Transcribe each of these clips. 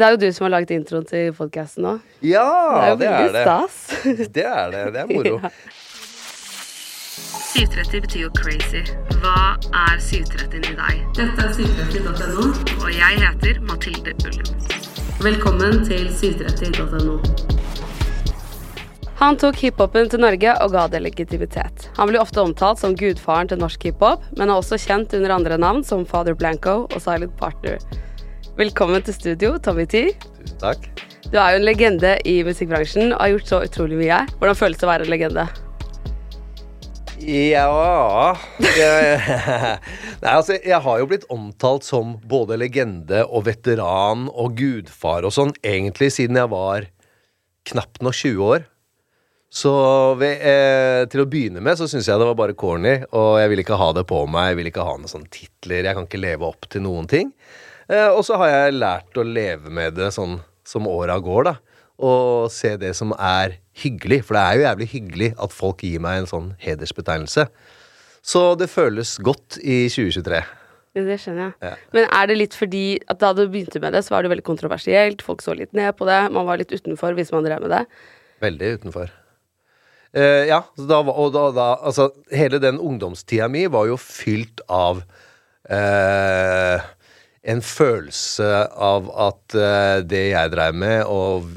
Det er jo du som har laget introen til podkasten nå. Ja, det er jo det veldig det. stas. Det er det. Det er moro. Ja. 730 betyr jo crazy. Hva er 730 i deg? Dette er 730.no, og jeg heter Mathilde Ullum. Velkommen til 730.no. Han tok hiphopen til Norge og ga det legitimitet. Han blir ofte omtalt som gudfaren til norsk hiphop, men er også kjent under andre navn som Father Blanco og Silent Partner. Velkommen til studio, Tommy T. Tusen takk. Du er jo en legende i musikkbransjen og har gjort så utrolig mye. Hvordan føles det å være en legende? Ja Nei, altså, jeg har jo blitt omtalt som både legende og veteran og gudfar og sånn, egentlig siden jeg var knapt nok 20 år. Så ved, eh, til å begynne med så syns jeg det var bare corny, og jeg ville ikke ha det på meg. Jeg ville ikke ha noen sånne titler. Jeg kan ikke leve opp til noen ting. Eh, og så har jeg lært å leve med det sånn som åra går, da. Og se det som er hyggelig. For det er jo jævlig hyggelig at folk gir meg en sånn hedersbetegnelse. Så det føles godt i 2023. Ja, Det skjønner jeg. Ja. Men er det litt fordi at da du begynte med det, så var det veldig kontroversielt, folk så litt ned på det, man var litt utenfor hvis man drev med det? Veldig utenfor. Uh, ja, da, og da, da Altså, hele den ungdomstida mi var jo fylt av eh, en følelse av at eh, det jeg dreiv med, og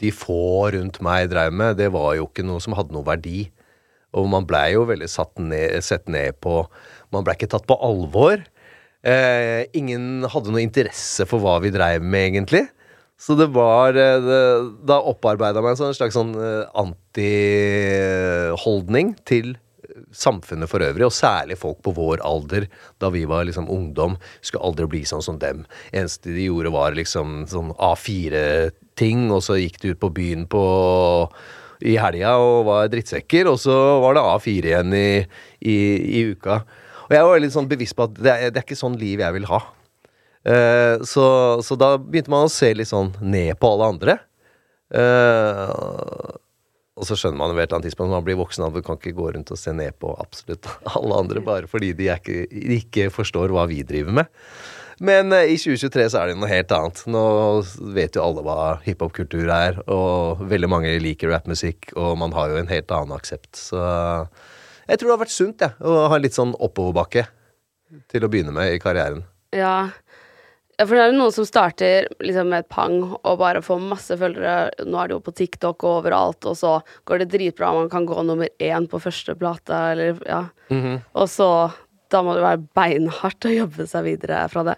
de få rundt meg dreiv med, det var jo ikke noe som hadde noe verdi. Og man blei jo veldig satt ned, sett ned på Man blei ikke tatt på alvor. Eh, ingen hadde noe interesse for hva vi dreiv med, egentlig. Så det var eh, det, Da opparbeida meg en slags sånn eh, antiholdning til samfunnet for øvrig, og særlig folk på vår alder, da vi var liksom ungdom. Skulle aldri bli sånn som dem. Eneste de gjorde, var liksom sånn A4-ting, og så gikk de ut på byen på i helga og var drittsekker, og så var det A4 igjen i, i, i uka. Og jeg var litt sånn bevisst på at det er, det er ikke sånn liv jeg vil ha. Uh, så, så da begynte man å se litt sånn ned på alle andre. Eh, og så skjønner man ved et eller annet tidspunkt når man blir voksen at du kan ikke gå rundt og se ned på absolutt alle andre bare fordi de ikke, ikke forstår hva vi driver med. Men eh, i 2023 så er det noe helt annet. Nå vet jo alle hva hiphop-kultur er, og veldig mange liker rappmusikk, og man har jo en helt annen aksept. Så jeg tror det har vært sunt, ja, å ha litt sånn oppoverbakke til å begynne med i karrieren. Ja. Ja, for det er jo noen som starter liksom med et pang og bare får masse følgere. Nå er det jo på TikTok og overalt, og så går det dritbra. Man kan gå nummer én på første plate, eller ja. Og så Da må det være beinhardt å jobbe seg videre fra det.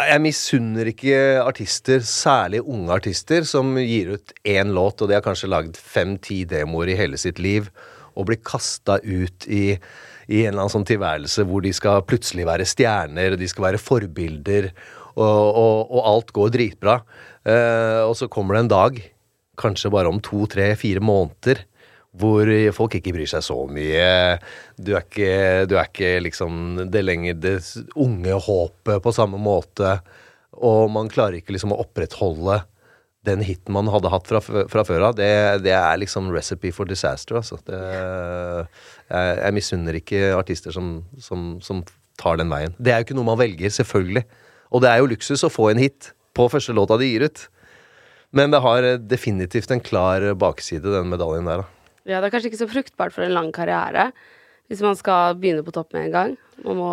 Jeg misunner ikke artister, særlig unge artister, som gir ut én låt, og de har kanskje lagd fem-ti demoer i hele sitt liv, og blir kasta ut i, i en eller annen sånn tilværelse hvor de skal plutselig være stjerner, de skal være forbilder, og, og, og alt går dritbra. Eh, og så kommer det en dag, kanskje bare om to, tre, fire måneder, hvor folk ikke bryr seg så mye. Du er ikke, du er ikke liksom det lenger det unge håpet på samme måte. Og man klarer ikke liksom å opprettholde den hiten man hadde hatt fra, fra før av, det, det er liksom recipe for disaster, altså. Det, jeg jeg misunner ikke artister som, som, som tar den veien. Det er jo ikke noe man velger, selvfølgelig. Og det er jo luksus å få en hit på første låta de gir ut. Men det har definitivt en klar bakside, den medaljen der, da. Ja, det er kanskje ikke så fruktbart for en lang karriere hvis man skal begynne på topp med en gang. Man må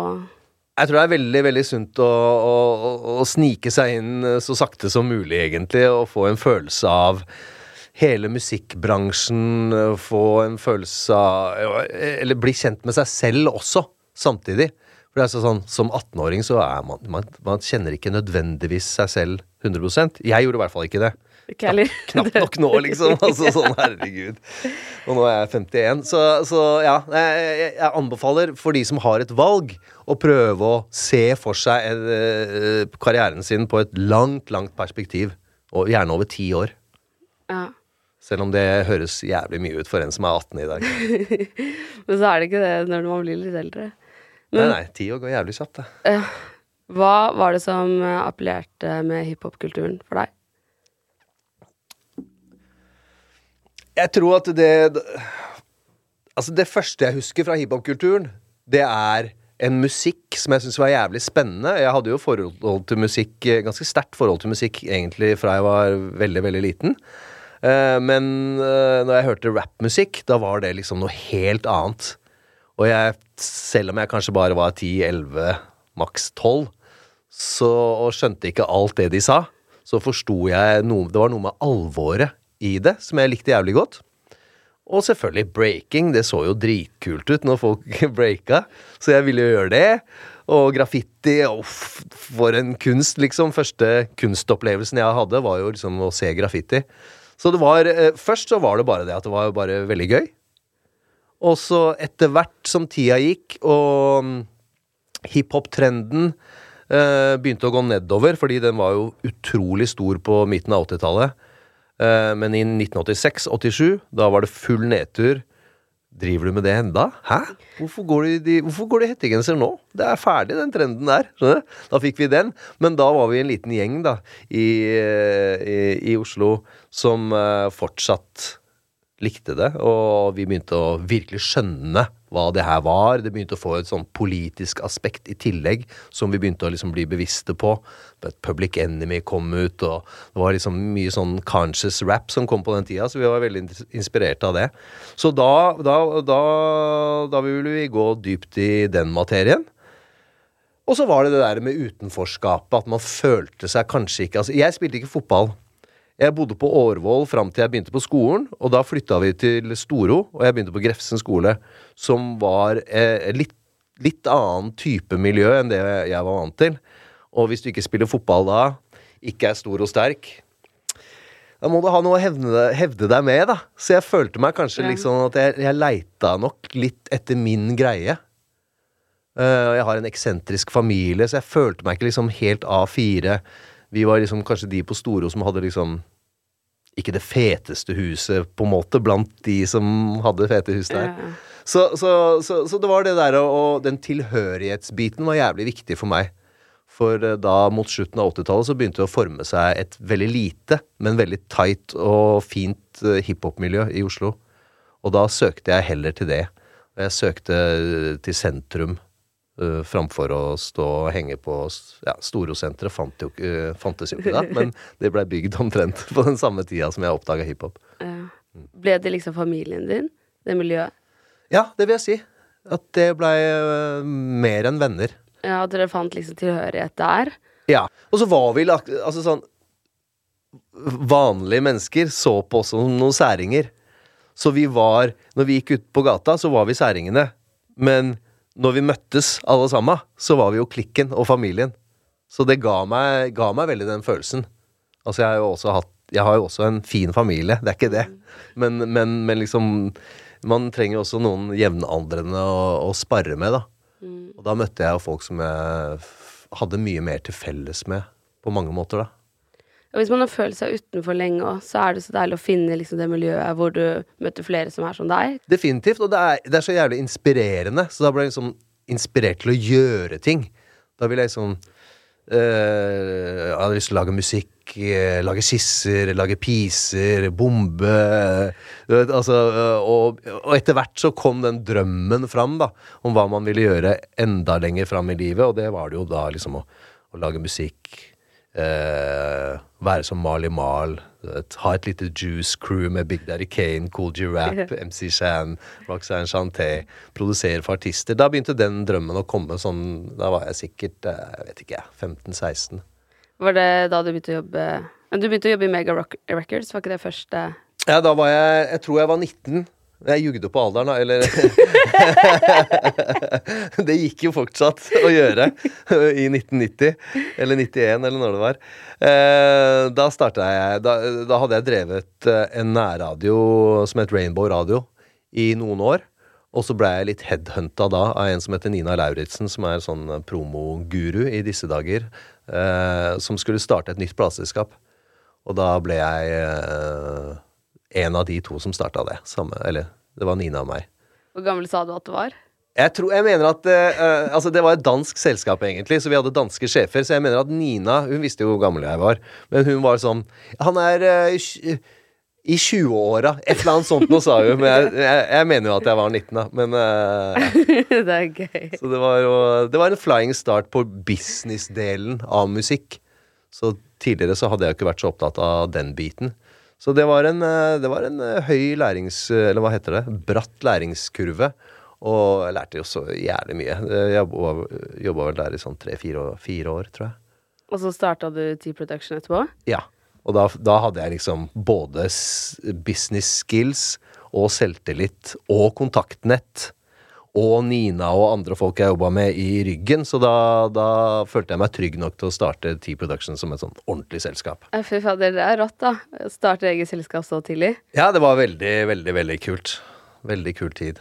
Jeg tror det er veldig veldig sunt å, å, å, snike seg inn så sakte som mulig, egentlig, og få en følelse av hele musikkbransjen, få en følelse av Eller bli kjent med seg selv også, samtidig. For det er sånn, Som 18-åring så er man, man Man kjenner ikke nødvendigvis seg selv 100% Jeg gjorde i hvert fall ikke det. Knapp. Knapt nok nå, liksom. Altså sånn, herregud. Og nå er jeg 51. Så, så ja, jeg, jeg- jeg anbefaler for de som har et valg, å prøve å se for seg en, karrieren sin på et langt, langt perspektiv. Og gjerne over ti år. Ja. Selv om det høres jævlig mye ut for en som er 18 i dag. Men så er det ikke det når man blir litt eldre. Nei, nei, ti år går jævlig kjapt, det. Hva var det som eh, appellerte med hiphop-kulturen for deg? Jeg tror at det Altså, det første jeg husker fra hiphop-kulturen, det er en musikk som jeg syns var jævlig spennende. Jeg hadde jo forhold til musikk, eh, ganske sterkt forhold til musikk egentlig fra jeg var veldig, veldig liten. Eh, Men når jeg hørte rappmusikk, da var det liksom noe helt annet. Og jeg, selv om jeg kanskje bare var 10-11, maks 12, så, og skjønte ikke alt det de sa, så forsto jeg noe Det var noe med alvoret i det som jeg likte jævlig godt. Og selvfølgelig breaking. Det så jo dritkult ut når folk breaka, så jeg ville jo gjøre det. Og graffiti Uff, for en kunst, liksom. Første kunstopplevelsen jeg hadde, var jo liksom å se graffiti. Så det var eh, Først så var det bare det at det var bare veldig gøy. Og så etter hvert som tida gikk, og mm, hiphop-trenden eh, begynte å gå nedover, fordi den var jo utrolig stor på midten av 80-tallet. Eh, men i 1986-87, da var det full nedtur. Driver du med det enda? Hæ? Hvorfor går du i de- hettegenser nå? Det er ferdig, den trenden der. Da fikk vi den. Men da var vi en liten gjeng da, i, eh, i, i Oslo som eh, fortsatt likte det, og vi begynte å virkelig skjønne hva det her var. Det begynte å få et sånn politisk aspekt i tillegg, som vi begynte å liksom bli bevisste på. But Public Enemy kom ut, og det var liksom mye sånn conscious rap som kom på den tida, så vi var veldig ins- inspirert av det. Så da, da, da, da ville vi gå dypt i den materien. Og så var det det der med utenforskapet, at man følte seg kanskje ikke Altså, jeg spilte ikke fotball. Jeg bodde på Årvoll fram til jeg begynte på skolen, og da flytta vi til Storo, og jeg begynte på Grefsen skole, som var eh, litt, litt annen type miljø enn det jeg var vant til. Og hvis du ikke spiller fotball da, ikke er stor og sterk, da må du ha noe å hevne, hevde deg med, da. Så jeg følte meg kanskje Ja. liksom at jeg, jeg leita nok litt etter min greie. Uh, jeg har en eksentrisk familie, så jeg følte meg ikke liksom helt A4. Vi var liksom kanskje de på Storo som hadde liksom ikke det feteste huset, på en måte, blant de som hadde fete hus der. Ja. Så, så, så, så det var det der, og, den tilhørighetsbiten var jævlig viktig for meg. For eh, da, mot slutten av 80-tallet, så begynte det å forme seg et veldig lite, men veldig tight og fint eh, hiphop-miljø i Oslo. Og da søkte jeg heller til det. Jeg søkte eh, til sentrum eh, framfor å stå og henge på ja, Storosenteret. Fant uh, eh, fantes jo ikke da, men det blei bygd omtrent på den samme tida som jeg oppdaga hiphop. Ja. Ble det liksom familien din? Det miljøet? Ja, det vil jeg si. At det blei uh, mer enn venner. Ja, at dere fant liksom tilhørighet der? Ja. Og så var vi Altså sånn Vanlige mennesker så på oss som noen særinger. Så vi var Når vi gikk ut på gata, så var vi særingene. Men når vi møttes alle sammen, så var vi jo klikken og familien. Så det ga meg, ga meg veldig den følelsen. Altså, jeg har jo også hatt Jeg har jo også en fin familie, det er ikke det. Men, men, men liksom Man trenger også noen jevnaldrende å, å spare med, da. Og da møtte jeg jo folk som jeg hadde mye mer til felles med, på mange måter, da. Og hvis man har følt seg utenfor lenge òg, så er det så deilig å finne liksom det miljøet hvor du møter flere som er som deg. Definitivt. Og det er, det er så jævlig inspirerende. Så da ble jeg liksom inspirert til å gjøre ting. Da ville jeg liksom eh, Jeg hadde lyst til å lage musikk. eh, lage skisser, lage piser, bombe vet, altså, eh, og, og etter hvert så kom den drømmen fram, da, om hva man ville gjøre enda lenger fram i livet, og det var det jo da liksom å, å lage musikk, eh, være som Marley Marl, ha et lite Juice Crew med Big Daddy Kane, Cool G-Rap, MC Shan, Roxanne Chanté, produsere for artister. Da begynte den drømmen å komme sånn Da var jeg sikkert, eh, jeg vet ikke, 15-16. Var det da du begynte å jobbe Du begynte å jobbe i Mega Rock Records, var ikke det første Ja, da var jeg Jeg tror jeg var 19. Jeg jugde på alderen, da, eller Det gikk jo fortsatt å gjøre i 1990. Eller 91, eller når det var. Eh, da starta jeg da, da hadde jeg drevet eh, en nærradio som het Rainbow Radio i noen år. Og så ble jeg litt headhunta da av en som heter Nina Lauritzen, som er sånn promoguru i disse dager, eh, som skulle starte et nytt plateselskap. Og da ble jeg en av de to som starta det. Samme, eller det var Nina og meg. Hvor gammel sa du at du var? Jeg, tror, jeg mener at uh, Altså, det var et dansk selskap, egentlig, så vi hadde danske sjefer. Så jeg mener at Nina Hun visste jo hvor gammel jeg var, men hun var sånn Han er uh, i 20-åra. Et eller annet sånt noe, sa hun. Men jeg, jeg, jeg mener jo at jeg var 19, da. Men uh, det er gøy. Så det var jo Det var en flying start på businessdelen av musikk. Så tidligere så hadde jeg jo ikke vært så opptatt av den biten. Så det var en, eh, det var en eh, høy lærings... Eller hva heter det? Bratt læringskurve. Og jeg lærte jo så jævlig mye. Jeg jobba, jobba vel der i sånn tre-fire år, tror jeg. Og så starta du T-Production etterpå? Ja. Og da, da hadde jeg liksom både business skills og selvtillit og kontaktnett. Og Nina og andre folk jeg jobba med i ryggen, så da, da følte jeg meg trygg nok til å starte T-Production som et sånn ordentlig selskap. Fy fader, det er rått, da. Starte eget selskap så tidlig. Ja, det var veldig, veldig, veldig kult. Veldig kul tid.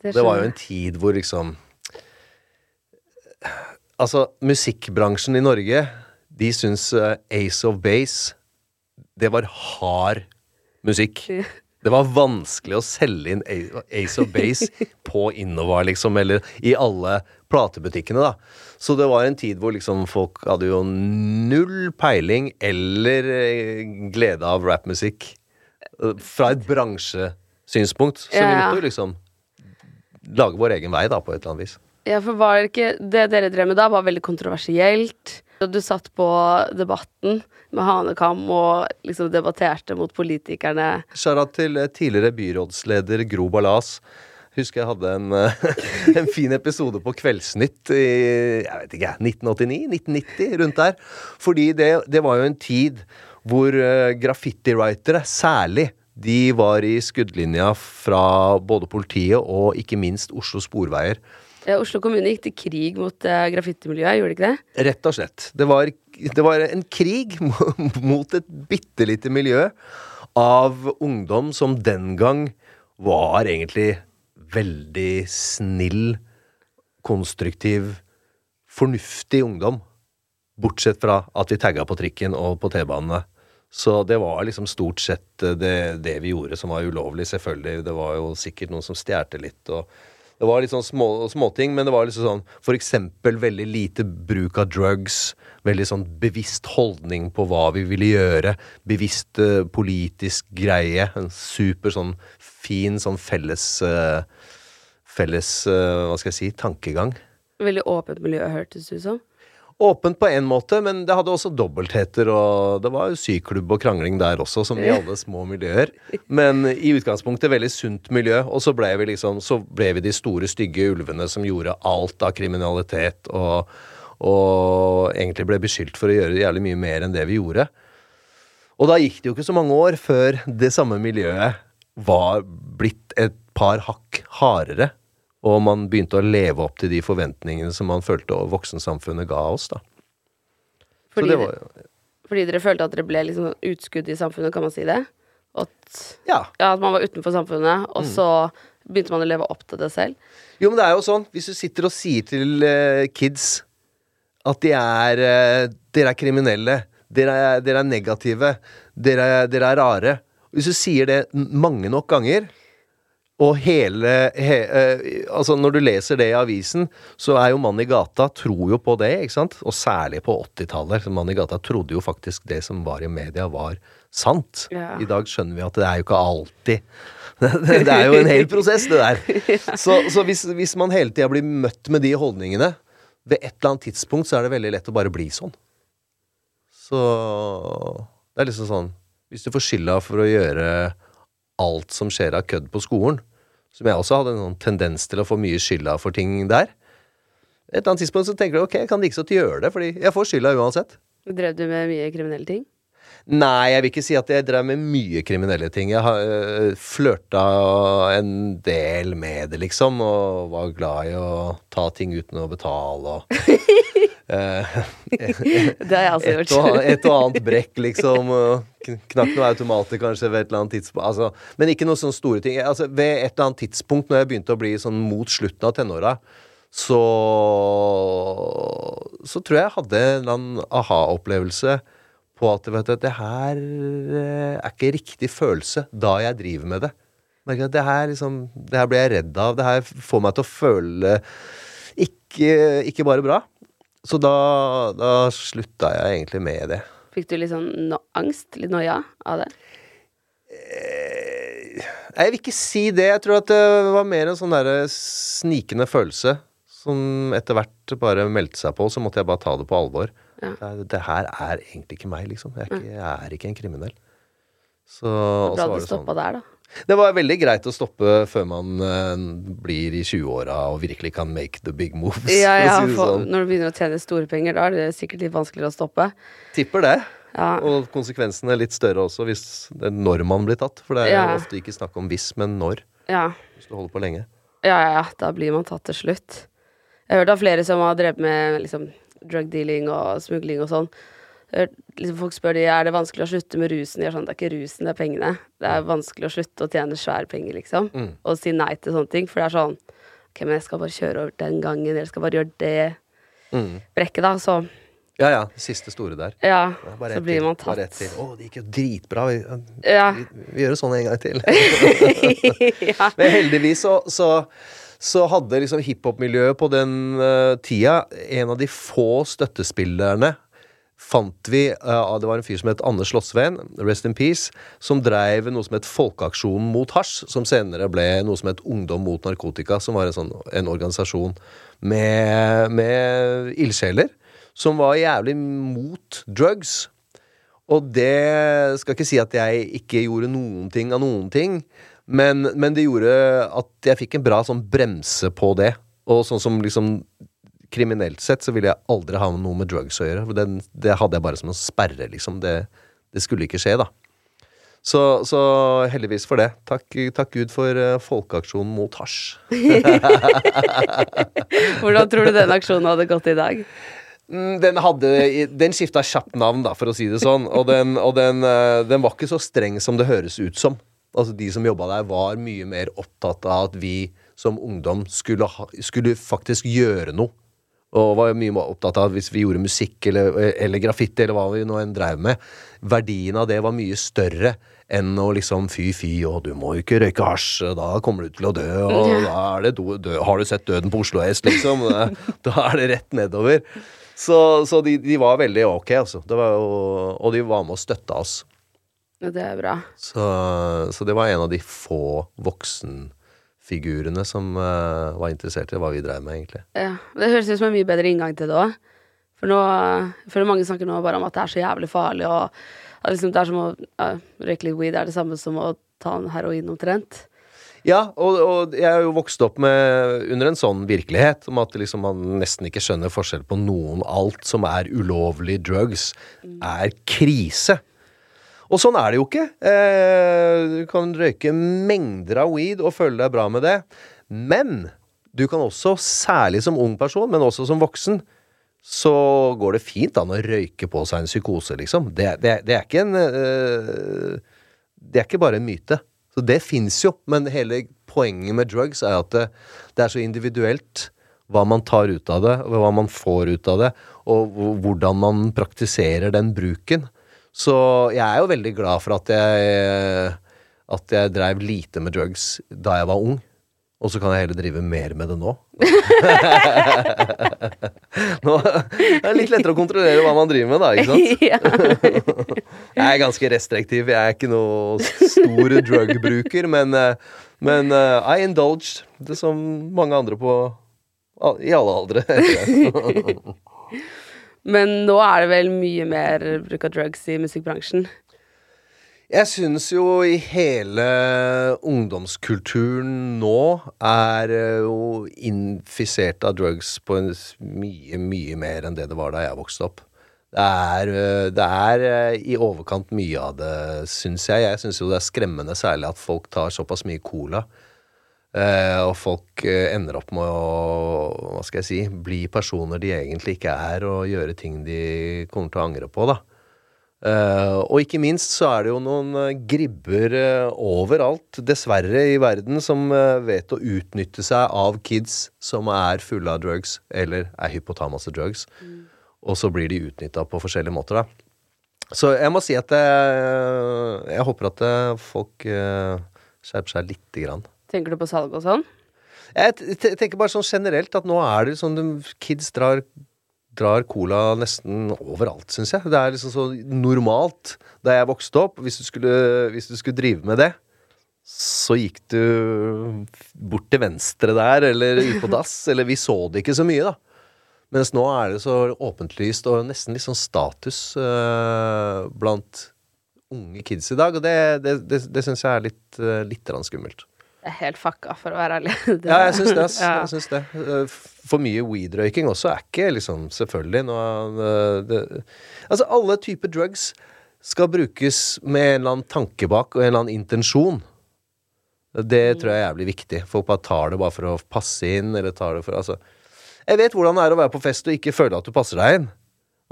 Det var jo en tid hvor liksom Altså, musikkbransjen i Norge, de syns eh, Ace of Base Det var hard musikk. Det var vanskelig å selge inn Ace of Base på Innova, liksom, eller i alle platebutikkene, da. Så det var en tid hvor liksom folk hadde jo null peiling eller eh, glede av rappmusikk. Fra et bransjesynspunkt. Så vi Ja. måtte jo liksom lage vår egen vei, da, på et eller annet vis. Ja, for var det ikke Det dere drev med da, var veldig kontroversielt. Du satt på Debatten med hanekam og liksom debatterte mot politikerne. Shara til eh, tidligere byrådsleder Gro Ballas. Husker jeg hadde en, eh, en fin episode på Kveldsnytt i jeg vet ikke, 1989-1990, rundt der. Fordi det, det var jo en tid hvor uh, graffiti-writere, særlig, de var i skuddlinja fra både politiet og ikke minst Oslo Sporveier. Ja, Oslo kommune gikk til krig mot uh, graffitimiljøet, gjorde de ikke det? Rett og slett. Det var, det var en krig mot et bitte lite miljø av ungdom som den gang var egentlig veldig snill, konstruktiv, fornuftig ungdom. Bortsett fra at vi tagga på trikken og på T-banene. Så det var liksom stort sett eh, det, det vi gjorde som var ulovlig, selvfølgelig. Det var jo sikkert noen som stjerte litt og Det var litt sånn små, småting, men det var liksom sånn for eksempel veldig lite bruk av drugs. Veldig sånn bevisst holdning på hva vi ville gjøre. Bevisst uh, politisk greie. En super sånn fin sånn felles uh, Felles, uh, hva skal jeg si, tankegang. Veldig åpent miljø, hørtes det ut som. Åpent på en måte, men det hadde også dobbeltheter, og det var jo syklubb og krangling der også, som i alle små miljøer. Men i utgangspunktet veldig sunt miljø, og så ble vi liksom Så ble vi de store, stygge ulvene som gjorde alt av kriminalitet, og, og egentlig ble beskyldt for å gjøre jævlig mye mer enn det vi gjorde. Og da gikk det jo ikke så mange år før det samme miljøet var blitt et par hakk hardere. Og man begynte å leve opp til de forventningene som man følte voksensamfunnet ga oss. da. Fordi, det var ja. fordi dere følte at dere ble liksom utskudd i samfunnet, kan man si det? At, Ja. ja, at man var utenfor samfunnet, Mm. og så begynte man å leve opp til det selv. Jo, men det er jo sånn, hvis du sitter og sier til uh, kids at de er uh, Dere er kriminelle, dere er, dere er negative, dere, er- dere er rare Hvis du sier det mange nok ganger, Og hele he, eh, Altså, når du leser det i avisen, så er jo mann i gata tror jo på det, ikke sant? Og særlig på 80-tallet. Mann i gata trodde jo faktisk det som var i media, var sant. Ja. I dag skjønner vi at det er jo ikke alltid Det er jo en hel prosess, det der. Så, så hvis, hvis man hele tida blir møtt med de holdningene, ved et eller annet tidspunkt så er det veldig lett å bare bli sånn. Så det er liksom sånn Hvis du får skylda for å gjøre alt som skjer av kødd på skolen, som jeg også hadde en sånn tendens til å få mye skylda for ting der Et eller annet tidspunkt så tenker du ok, jeg kan like så godt gjøre det, fordi jeg får skylda uansett. Drev du med mye kriminelle ting? Nei, jeg vil ikke si at jeg drev med mye kriminelle ting. Jeg har øh, flørta en del med det, liksom, og var glad i å ta ting uten å betale og eh, Det har jeg også et, gjort. og, et og annet brekk, liksom. Knakk noen automater kanskje ved et eller annet tidspunkt. Altså, men ikke noen sånne store ting. Altså, ved et eller annet tidspunkt, når jeg begynte å bli sånn mot slutten av tenåra, så Så tror jeg jeg hadde en eller annen aha-opplevelse på at vet du, det her eh, er ikke riktig følelse da jeg driver med det. Merker at det her liksom Det her blir jeg redd av. Det her får meg til å føle ikke, ikke bare bra. Så da, da slutta jeg egentlig med det. Fikk du litt sånn no angst? Litt noia av det? Jeg vil ikke si det. Jeg tror at det var mer en sånn derre snikende følelse som etter hvert bare meldte seg på. Så måtte jeg bare ta det på alvor. Ja. Det, det her er egentlig ikke meg, liksom. Jeg er ikke, jeg er ikke en kriminell. Så, Bra det sånn. stoppa der, da. Det var veldig greit å stoppe før man uh, blir i 20-åra og virkelig kan make the big moves. Ja, ja, si sånn. Når du begynner å tjene store penger, da er det sikkert litt vanskeligere å stoppe. Tipper det. Ja. Og konsekvensene er litt større også hvis det når man blir tatt. For det er Ja. ofte ikke snakk om hvis, men når. Ja. Hvis du holder på lenge. ja, ja, ja. Da blir man tatt til slutt. Jeg har hørt av flere som har drevet med liksom, drug dealing og smugling og sånn. Hørt- Liksom, folk spør de er det vanskelig å slutte med rusen. De er sånn, det er ikke rusen, det er pengene. Det er vanskelig å slutte å tjene svære penger, liksom. Mm. Og si nei til sånne ting. For det er sånn Ok, men jeg skal bare kjøre over den gangen, eller jeg skal bare gjøre det Mm. brekket, da. Så Ja ja, siste store der. ja, bare så blir til, man bare ett tatt. til. Å, det gikk jo dritbra. Vi, Ja. vi, vi gjør det sånn en gang til. ja. Men heldigvis så, så, så hadde liksom hiphop-miljøet på den uh, tida en av de få støttespillerne fant vi uh, Det var en fyr som het Anders Slottsveen, rest in peace, som dreiv noe som het Folkeaksjonen mot hasj, som senere ble noe som het Ungdom mot narkotika, som var en, sånn, en organisasjon med, med ildsjeler som var jævlig mot drugs. Og det skal ikke si at jeg ikke gjorde noen ting av noen ting, men, men det gjorde at jeg fikk en bra sånn bremse på det. Og sånn som liksom kriminelt sett så ville jeg aldri ha noe med drugs å gjøre. For det, det hadde jeg bare som en sperre, liksom. Det, det skulle ikke skje, da. Så, så heldigvis for det. Takk, takk Gud for uh, folkeaksjonen mot hasj. Hvordan tror du den aksjonen hadde gått i dag? Mm, Den hadde Den skifta kjapt navn, da, for å si det sånn. Og, den, og den, uh, den var ikke så streng som det høres ut som. Altså De som jobba der, var mye mer opptatt av at vi som ungdom skulle, ha, skulle faktisk gjøre noe. Og var mye mer opptatt av hvis vi gjorde musikk eller, eller graffiti eller hva vi nå enn drev med, verdien av det var mye større enn å liksom fy fy, og du må jo ikke røyke hasj, da kommer du til å dø, og da er det do, dø, Har du sett Døden på Oslo S, liksom? Da er det rett nedover. Så, så de, de var veldig ok, altså. Det var jo, og de var med og støtta oss. Det er bra. Så, så det var en av de få voksenfigurene som uh, var interessert i hva vi drev med, egentlig. Ja, Det høres ut som en mye bedre inngang til det òg. For nå føler mange snakker nå bare om at det er så jævlig farlig, og at liksom det er som å uh, røyke litt weed er det samme som å ta en heroin omtrent. Ja, og, og jeg er jo vokst opp med, under en sånn virkelighet, om at liksom man nesten ikke skjønner forskjell på noen. Alt som er ulovlig drugs, er krise. Og sånn er det jo ikke. Eh, du kan røyke mengder av weed og føle deg bra med det. Men du kan også, særlig som ung person, men også som voksen, så går det fint an å røyke på seg en psykose, liksom. Det, det, det er ikke en eh, Det er ikke bare en myte. Så det fins jo, men hele poenget med drugs er at det, det er så individuelt hva man tar ut av det, hva man får ut av det, og hvordan man praktiserer den bruken. Så jeg er jo veldig glad for at jeg at jeg dreiv lite med drugs da jeg var ung. Og så kan jeg heller drive mer med det nå. nå det er litt lettere å kontrollere hva man driver med, da. ikke sant? Jeg er ganske restriktiv. Jeg er ikke noe stor drug-bruker, men, eh, men uh, I indulged. Det som mange andre på I alle aldre. Men nå er det vel mye mer bruk av drugs i musikkbransjen. Jeg syns jo i hele ungdomskulturen nå er eh, jo infisert av drugs på mye, mye mer enn det det var da jeg vokste opp. Det er, eh, det er eh, i overkant mye av det, syns jeg. Jeg syns jo det er skremmende særlig at folk tar såpass mye cola. Eh, og folk eh, ender opp med å hva skal jeg si, bli personer de egentlig ikke er, og gjøre ting de kommer til å angre på. da. Eh, og ikke minst så er det jo noen gribber overalt, dessverre, i verden som vet å utnytte seg av kids som er fulle av drugs, eller er hypotamas av drugs. Og så blir de utnytta på forskjellige måter, da. Så jeg må si at jeg, jeg håper at folk skjerper seg lite grann. Tenker du på salg og sånn? Jeg tenker bare sånn generelt at nå er det sånn Kids drar, drar cola nesten overalt, syns jeg. Det er liksom så normalt. Da jeg vokste opp, hvis du skulle, hvis du skulle drive med det, så gikk du bort til venstre der, eller ut på dass, eller vi så det ikke så mye, da. Mens nå er det så åpentlyst og nesten litt sånn status eh, blant unge kids i dag, og det, det, det, det syns jeg er litt, uh, litt skummelt. Det er helt fucka, for å være ærlig. Ja, jeg syns det. Ja. Jeg syns det. For mye weed-røyking også er ikke liksom Selvfølgelig nå eh, det, Altså, alle typer drugs skal brukes med en eller annen tanke bak og en eller annen intensjon. Det tror jeg er jævlig viktig. Folk bare tar det bare for å passe inn, eller tar det for Altså Jeg vet hvordan det er å være på fest og ikke føle at du passer deg inn.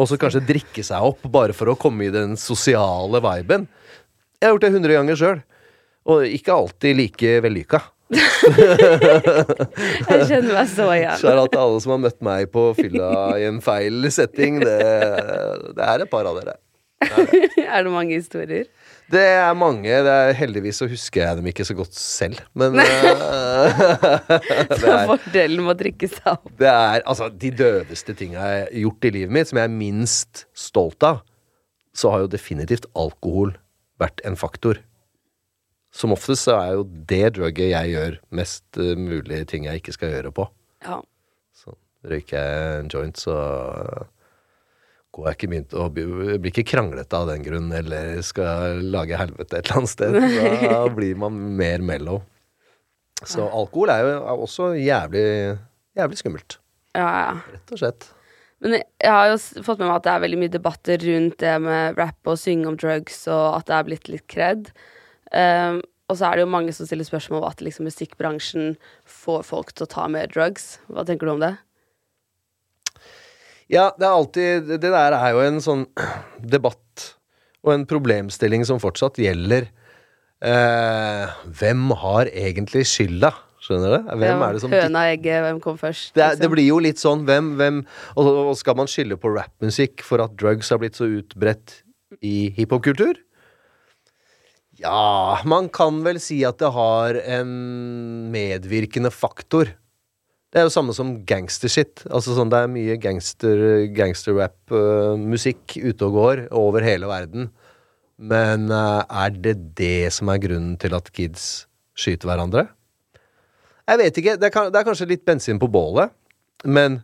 Og så kanskje drikke seg opp bare for å komme i den sosiale viben. Jeg har gjort det hundre ganger sjøl. Og ikke alltid like vellykka. Jeg kjenner meg så igjen. Skjær til alle som har møtt meg på fylla i en feil setting. Det, det er et par av dere. er det mange historier? Det er mange. Det er, heldigvis så husker jeg dem ikke så godt selv. Men uh, det, er, Fordelen med å drikke seg opp. det er altså de døveste tinga jeg har gjort i livet mitt, som jeg er minst stolt av, så har jo definitivt alkohol vært en faktor. Som oftest så er jo det drugget jeg gjør, mest eh, mulig ting jeg ikke skal gjøre på. Ja. Så røyker jeg en joint, så går jeg ikke å bli- blir ikke kranglete av den grunn, eller skal lage helvete et eller annet sted. Da blir man mer mellow. Så alkohol er jo er også jævlig, jævlig skummelt. ja, ja. Rett og slett. Men jeg har jo fått med meg at det er veldig mye debatter rundt det med rap og synge om drugs, og at det er blitt litt kred. Um, og så er det jo mange som stiller spørsmål om at liksom musikkbransjen får folk til å ta mer drugs. Hva tenker du om det? Ja, det er alltid Det der er jo en sånn debatt og en problemstilling som fortsatt gjelder. Eh, hvem har egentlig skylda? Skjønner du? Hvem er det som Høna, egget, hvem kom først? Det, er, det liksom? blir jo litt sånn hvem, hvem og, og skal man skylde på rappmusikk for at drugs har blitt så utbredt i hiphopkultur? Ja, man kan vel si at det har en medvirkende faktor. Det er jo samme som gangstershit. Altså sånn, det er mye gangster, gangsterrap-musikk ute og går over hele verden. Men uh, er det det som er grunnen til at kids skyter hverandre? Jeg vet ikke. Det er, det er kanskje litt bensin på bålet, men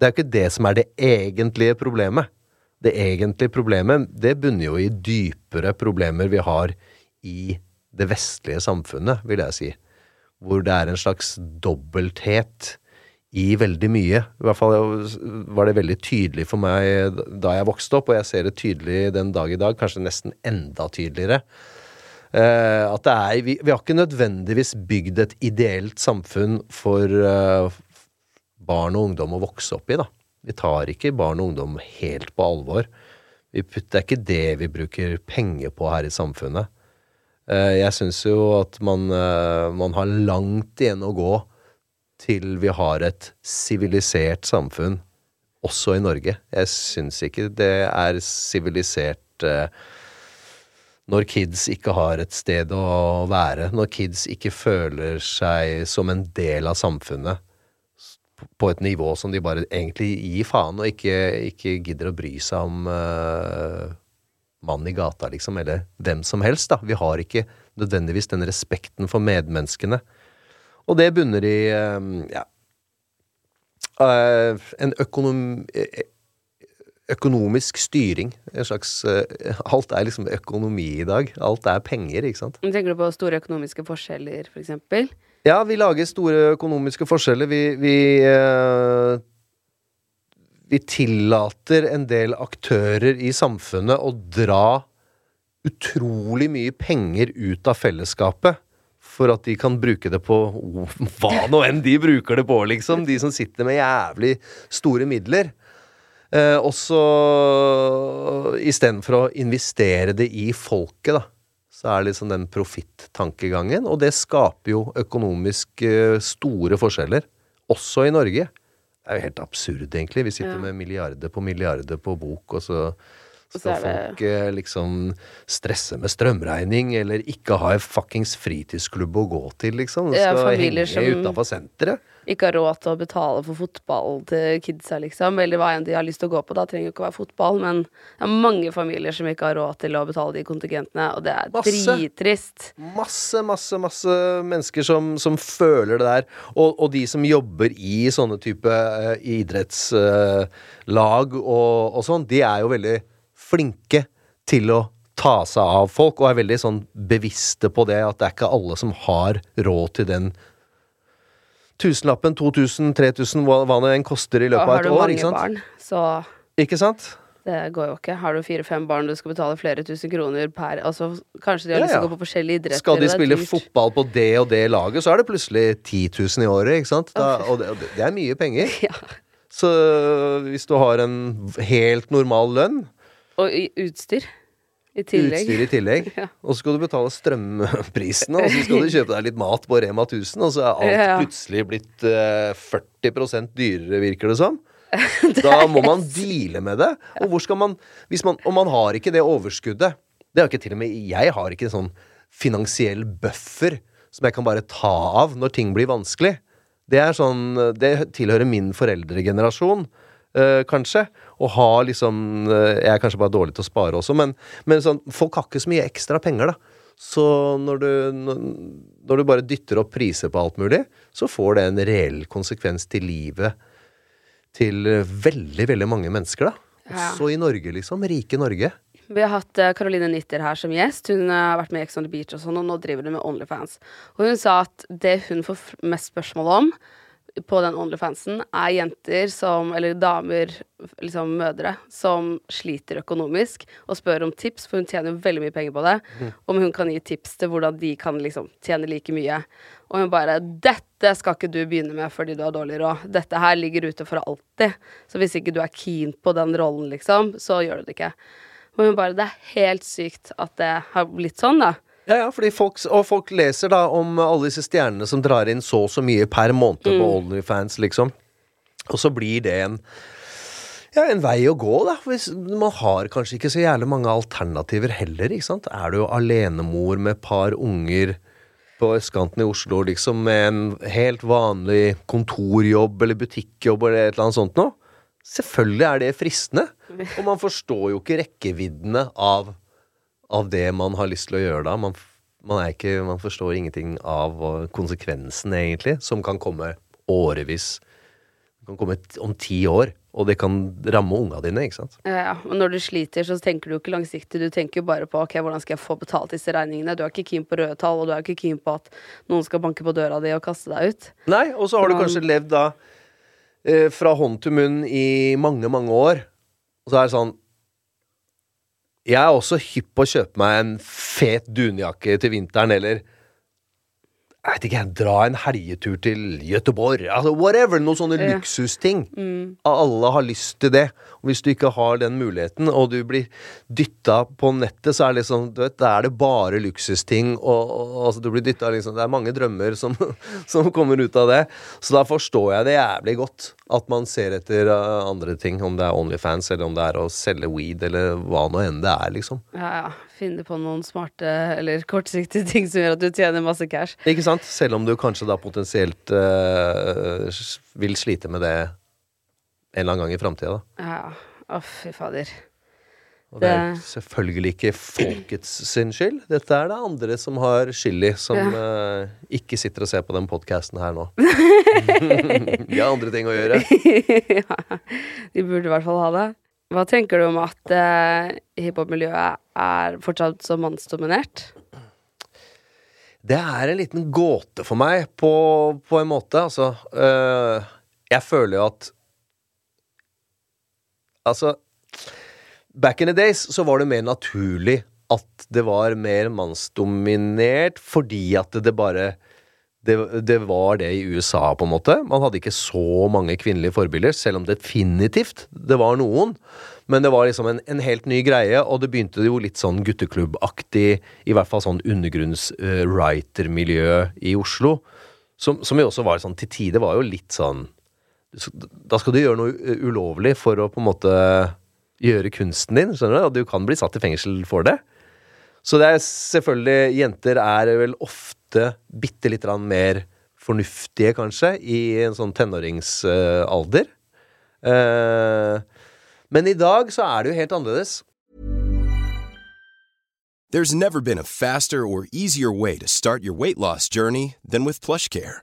det er jo ikke det som er det egentlige problemet. Det egentlige problemet, det bunner jo i dypere problemer vi har i det vestlige samfunnet, vil jeg si. Hvor det er en slags dobbelthet i veldig mye. I hvert fall var det veldig tydelig for meg da jeg vokste opp, og jeg ser det tydelig den dag i dag, kanskje nesten enda tydeligere. Eh, at det er, vi, vi har ikke nødvendigvis bygd et ideelt samfunn for eh, barn og ungdom å vokse opp i, da. Vi tar ikke barn og ungdom helt på alvor. Det er ikke det vi bruker penger på her i samfunnet. Eh, jeg syns jo at man, eh, man har langt igjen å gå til vi har et sivilisert samfunn, også i Norge. Jeg syns ikke det er sivilisert eh, Når kids ikke har et sted å være, når kids ikke føler seg som en del av samfunnet på et nivå som de bare egentlig gir faen, og ikke, ikke gidder å bry seg om mannen i gata, liksom, eller hvem som helst, da. Vi har ikke nødvendigvis den respekten for medmenneskene. Og det bunner i eh, ja, eh, en økonom, eh, økonomisk styring. En slags eh, Alt er liksom økonomi i dag. Alt er penger, ikke sant. Tenker du på store økonomiske forskjeller, for eksempel? Ja, vi lager store økonomiske forskjeller. Vi, vi, vi tillater en del aktører i samfunnet å dra utrolig mye penger ut av fellesskapet. For at de kan bruke det på hva nå enn de bruker det på, liksom. De som sitter med jævlig store midler. Eh, også istedenfor å investere det i folket, da, så er det liksom den profittankegangen. Og det skaper jo økonomisk eh, store forskjeller, også i Norge. Det er jo helt absurd, egentlig. Vi sitter Ja. med milliarder på milliarder på bok, og så Og så skal folk eh, liksom stresse med strømregning, eller ikke ha en fuckings fritidsklubb å gå til, liksom. Det Skal henge som- utafor senteret. Ikke har råd til å betale for fotball til kidsa, liksom, eller hva enn de har lyst til å gå på. Da trenger jo ikke å være fotball, men det er mange familier som ikke har råd til å betale de kontingentene, og det er Masse. drittrist. Masse, masse, masse mennesker som, som føler det der. Og, og de som jobber i sånne type uh, idrettslag og, og sånn, de er jo veldig flinke til å ta seg av folk, og er veldig sånn bevisste på det, at det er ikke alle som har råd til den tusenlappen, 2000, 3000, hva, hva det enn koster i løpet av et år, ikke sant? barn, så Ikke sant? det går jo ikke. Har du fire-fem barn, du skal betale flere tusen kroner per Altså, kanskje de har lyst til å gå på forskjellige idretter. Skal de spille fotball på det og det laget, så er det plutselig 10 000 i året, ikke sant? Da, og det, og det det er mye penger. Ja. Så hvis du har en helt normal lønn, Og i utstyr. I tillegg. utstyr i tillegg, Ja. og så skal du betale strømprisene, og så skal du kjøpe deg litt mat på Rema 1000, og så er alt Ja, plutselig blitt uh, 40 dyrere, virker det som. Da må man deale med det. Og hvor skal man, man Og man har ikke det overskuddet. Det har ikke til og med Jeg har ikke en sånn finansiell buffer som jeg kan bare ta av når ting blir vanskelig. Det er sånn Det tilhører min foreldregenerasjon. eh, kanskje. Å ha liksom eh, Jeg er kanskje bare dårlig til å spare også, men, men sånn, folk har ikke så mye ekstra penger, da. Så når du, når, du bare dytter opp priser på alt mulig, så får det en reell konsekvens til livet til veldig, veldig mange mennesker, da. Ja. Også i Norge, liksom. Rike Norge. Vi har hatt eh, Caroline Nitter her som gjest. Hun eh, har vært med i Ex on the Beach og sånn, og nå driver hun med Onlyfans. Og hun sa at det hun får mest spørsmål om på den Onlyfansen, er jenter som, eller damer, liksom mødre, som sliter økonomisk, og spør om tips, for hun tjener jo veldig mye penger på det, om hun kan gi tips til hvordan de kan liksom tjene like mye. Og hun bare 'Dette skal ikke du begynne med fordi du har dårlig råd. Dette her ligger ute for alltid. Så hvis ikke du er keen på den rollen, liksom, så gjør du det ikke'. Og hun bare 'Det er helt sykt at det har blitt sånn', da. Ja, ja, fordi folk, og folk leser da om alle disse stjernene som drar inn så og så mye per måned på Onlyfans, liksom. Og så blir det en ja, en vei å gå, da. Hvis man har kanskje ikke så jævlig mange alternativer heller, ikke sant. Er du jo alenemor med et par unger på østkanten i Oslo, liksom, med en helt vanlig kontorjobb eller butikkjobb eller et eller annet sånt noe. Selvfølgelig er det fristende. Og man forstår jo ikke rekkeviddene av, av det man har lyst til å gjøre da. Man, man, er ikke, man forstår ingenting av konsekvensen, egentlig, som kan komme årevis. Det kan komme om ti år, og det kan ramme unga dine, ikke sant. Ja, og når du sliter, så tenker du ikke langsiktig. Du tenker jo bare på ok, hvordan skal jeg få betalt disse regningene. Du er ikke keen på røde tall, og du er ikke keen på at noen skal banke på døra di og kaste deg ut. Nei, og så har du kanskje levd da eh, fra hånd til munn i mange, mange år. Og så er det sånn Jeg er også hypp på å kjøpe meg en fet dunjakke til vinteren, eller jeg vet ikke, jeg dra en helgetur til Gøteborg. Altså whatever. Noen sånne Ja. luksusting. Alle har lyst til det. Og hvis du ikke har den muligheten, og du blir dytta på nettet, så er det liksom du vet, Da er det bare luksusting, og, og altså, du blir dytta liksom Det er mange drømmer som, som kommer ut av det. Så da forstår jeg det jævlig godt. At man ser etter uh, andre ting, om det er Onlyfans, eller om det er å selge weed, eller hva nå enn det er, liksom. Ja, ja. Finne på noen smarte eller kortsiktige ting som gjør at du tjener masse cash. Ikke sant? Selv om du kanskje da potensielt uh, vil slite med det en eller annen gang i framtida, da. Ja, ja. Å, fy fader. Og det er selvfølgelig ikke folkets sin skyld. Dette er det andre som har skyld i, som eh, ikke sitter og ser på den podkasten her nå. De har andre ting å gjøre. ja, de burde i hvert fall ha det. Hva tenker du om at uh, hiphop-miljøet er fortsatt så mannsdominert? Det er en liten gåte for meg, på, på en måte. Altså, uh, jeg føler jo at Altså Back in the days så var det mer naturlig at det var mer mannsdominert, fordi at det bare det, det var det i USA, på en måte. Man hadde ikke så mange kvinnelige forbilder, selv om definitivt det var noen. Men det var liksom en, en helt ny greie, og det begynte jo litt sånn gutteklubbaktig, i hvert fall sånn undergrunns-writer-miljø i Oslo. Som, som jo også var sånn til tider var jo litt sånn Da skal du gjøre noe ulovlig for å på en måte gjøre kunsten din, skjønner du? Og du kan bli satt i fengsel for det. Så det er selvfølgelig Jenter er vel ofte bitte litt mer fornuftige, kanskje, i en sånn tenåringsalder. Eh, men i dag så er det jo helt annerledes. There's never been a faster or easier way to start your weight loss journey than with PlushCare.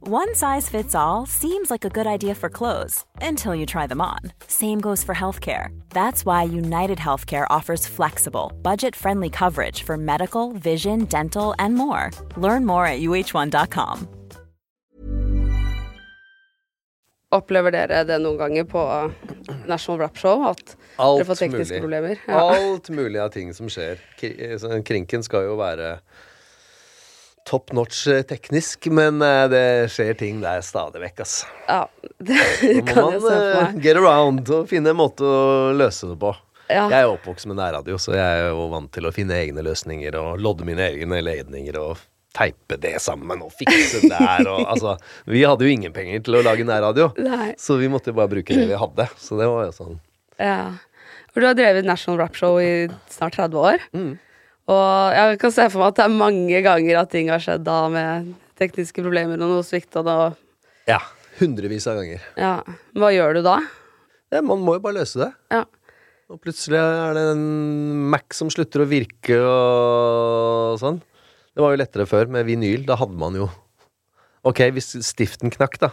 One size fits all seems like a good idea for clothes until you try them on. Same goes for healthcare. That's why United Healthcare offers flexible, budget friendly coverage for medical, vision, dental, and more. Learn more at uh1.com. Opplever dere det noen ganger på National Rap Show? At Alt dere får tekniske mulig. problemer? Ja. Alt mulig av ting som skjer. Kri- eh, så Krinken skal jo være top notch eh, teknisk, men eh, det skjer ting der stadig vekk, altså. ja, det kan må jeg man se for eh, meg. get around og finne en måte å løse det på. Ja. Jeg er oppvokst med nærradio, så jeg er jo vant til å finne egne løsninger og lodde mine egne ledninger og teipe det sammen og fikse der og altså Vi hadde jo ingen penger til å lage nærradio, Nei. så vi måtte bare bruke det vi hadde. Så det var jo sånn. Ja. For du har drevet National Rap Show i snart 30 år. Mm. Og jeg kan se for meg at det er mange ganger at ting har skjedd da med tekniske problemer og noe svikt og noe Ja. Hundrevis av ganger. Ja. Hva gjør du da? Ja, man må jo bare løse det. Ja. Og plutselig er det en Mac som slutter å virke og sånn. Det var jo lettere før med vinyl. Da hadde man jo Ok, hvis stiften knakk, da,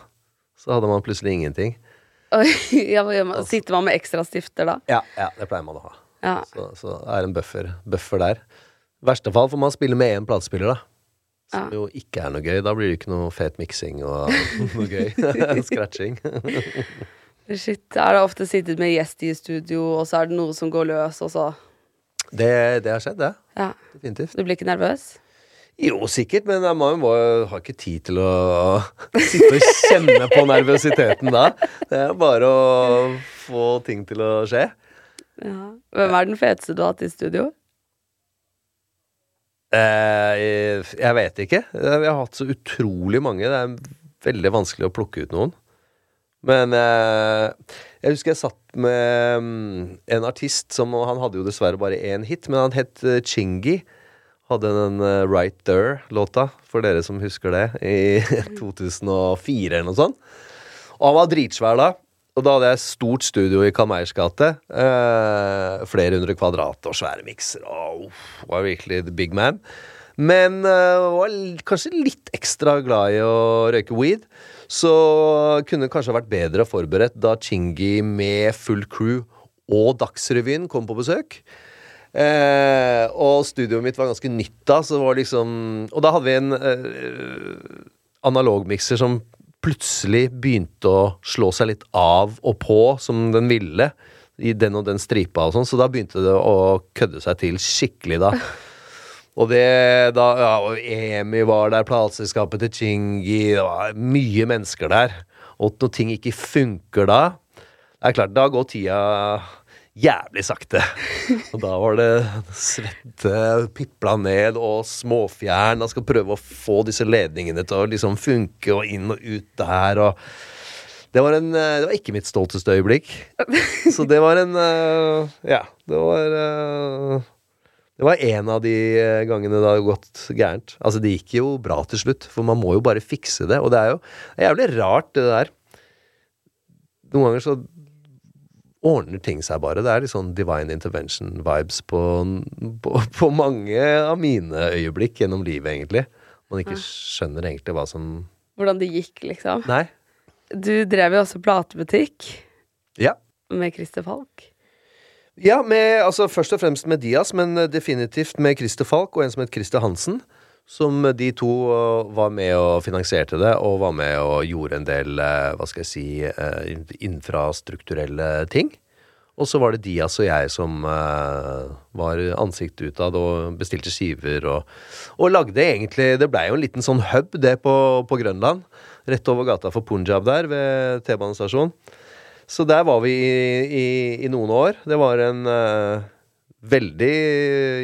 så hadde man plutselig ingenting. Ja, man? Sitter man med ekstra stifter da? Ja, ja det pleier man å ha. Ja. Så, så det er en buffer, buffer der. Verste fall får man spille med én platespiller, da. Som Ja. jo ikke er noe gøy. Da blir det ikke noe fet miksing og noe gøy. Scratching. Shit. Er det ofte sittet med gjest i studio, og så er det noe som går løs, og så Det, det har skjedd, det. Ja. Definitivt. Du blir ikke nervøs? Jo, sikkert, men jeg må, må, har ikke tid til å sitte og kjenne på nervøsiteten da. Det er bare å få ting til å skje. Ja. Hvem er den feteste du har hatt i studio? Eh, jeg vet ikke. Vi har hatt så utrolig mange. Det er veldig vanskelig å plukke ut noen. Men eh, jeg husker jeg satt med mm, en artist som Han hadde jo dessverre bare én hit, men han het eh, Chingy. Hadde den eh, Right There-låta, for dere som husker det, i 2004 eller noe sånt. Og han var dritsvær da. Og da hadde jeg stort studio i Kameiers gate. Eh, flere hundre kvadrat og svære mikser. Oh, var virkelig the big man. Men eh, var kanskje litt ekstra glad i å røyke weed. Så kunne det kanskje vært bedre forberedt da Chingy med full crew og Dagsrevyen kom på besøk. Eh, og studioet mitt var ganske nytt da, så det var liksom Og da hadde vi en eh, analogmikser som plutselig begynte å slå seg litt av og på som den ville. I den og den stripa og sånn, så da begynte det å kødde seg til skikkelig, da. Og det da Ja, og EMI var der, plateselskapet til Chingi Det var mye mennesker der. Og når ting ikke funker da Det er klart, da går tida jævlig sakte. Og da var det svette pipla ned og småfjern. Da skal prøve å få disse ledningene til å liksom funke og inn og ut der og det var, en, eh, det var ikke mitt stolteste øyeblikk. Så det var en eh, Ja, det var eh, Det var en av de gangene det hadde gått gærent. Altså, det gikk jo bra til slutt, for man må jo bare fikse det. Og det er jo det er jævlig rart, det der. Noen ganger så ordner ting seg bare. Det er litt sånn divine intervention-vibes på, på, på mange av mine øyeblikk gjennom livet, egentlig. Man ikke skjønner egentlig hva som Hvordan det gikk, liksom. Nei. Du drev jo også platebutikk Ja. med Christer Falk. Ja, med, altså først og fremst med Dias, men eh, definitivt med Christer Falk og en som het Christer Hansen. Som de to eh, var med og finansierte det, og var med og gjorde en del, eh, hva skal jeg si, eh, infrastrukturelle ting. Og så var det Dias og jeg som var ansiktet utad og bestilte skiver og, og lagde egentlig Det blei jo en liten sånn hub, det, på, på Grønland. Rett over gata for Punjab der, ved T-banestasjonen. Så der var vi i, i, i noen år. Det var en uh, veldig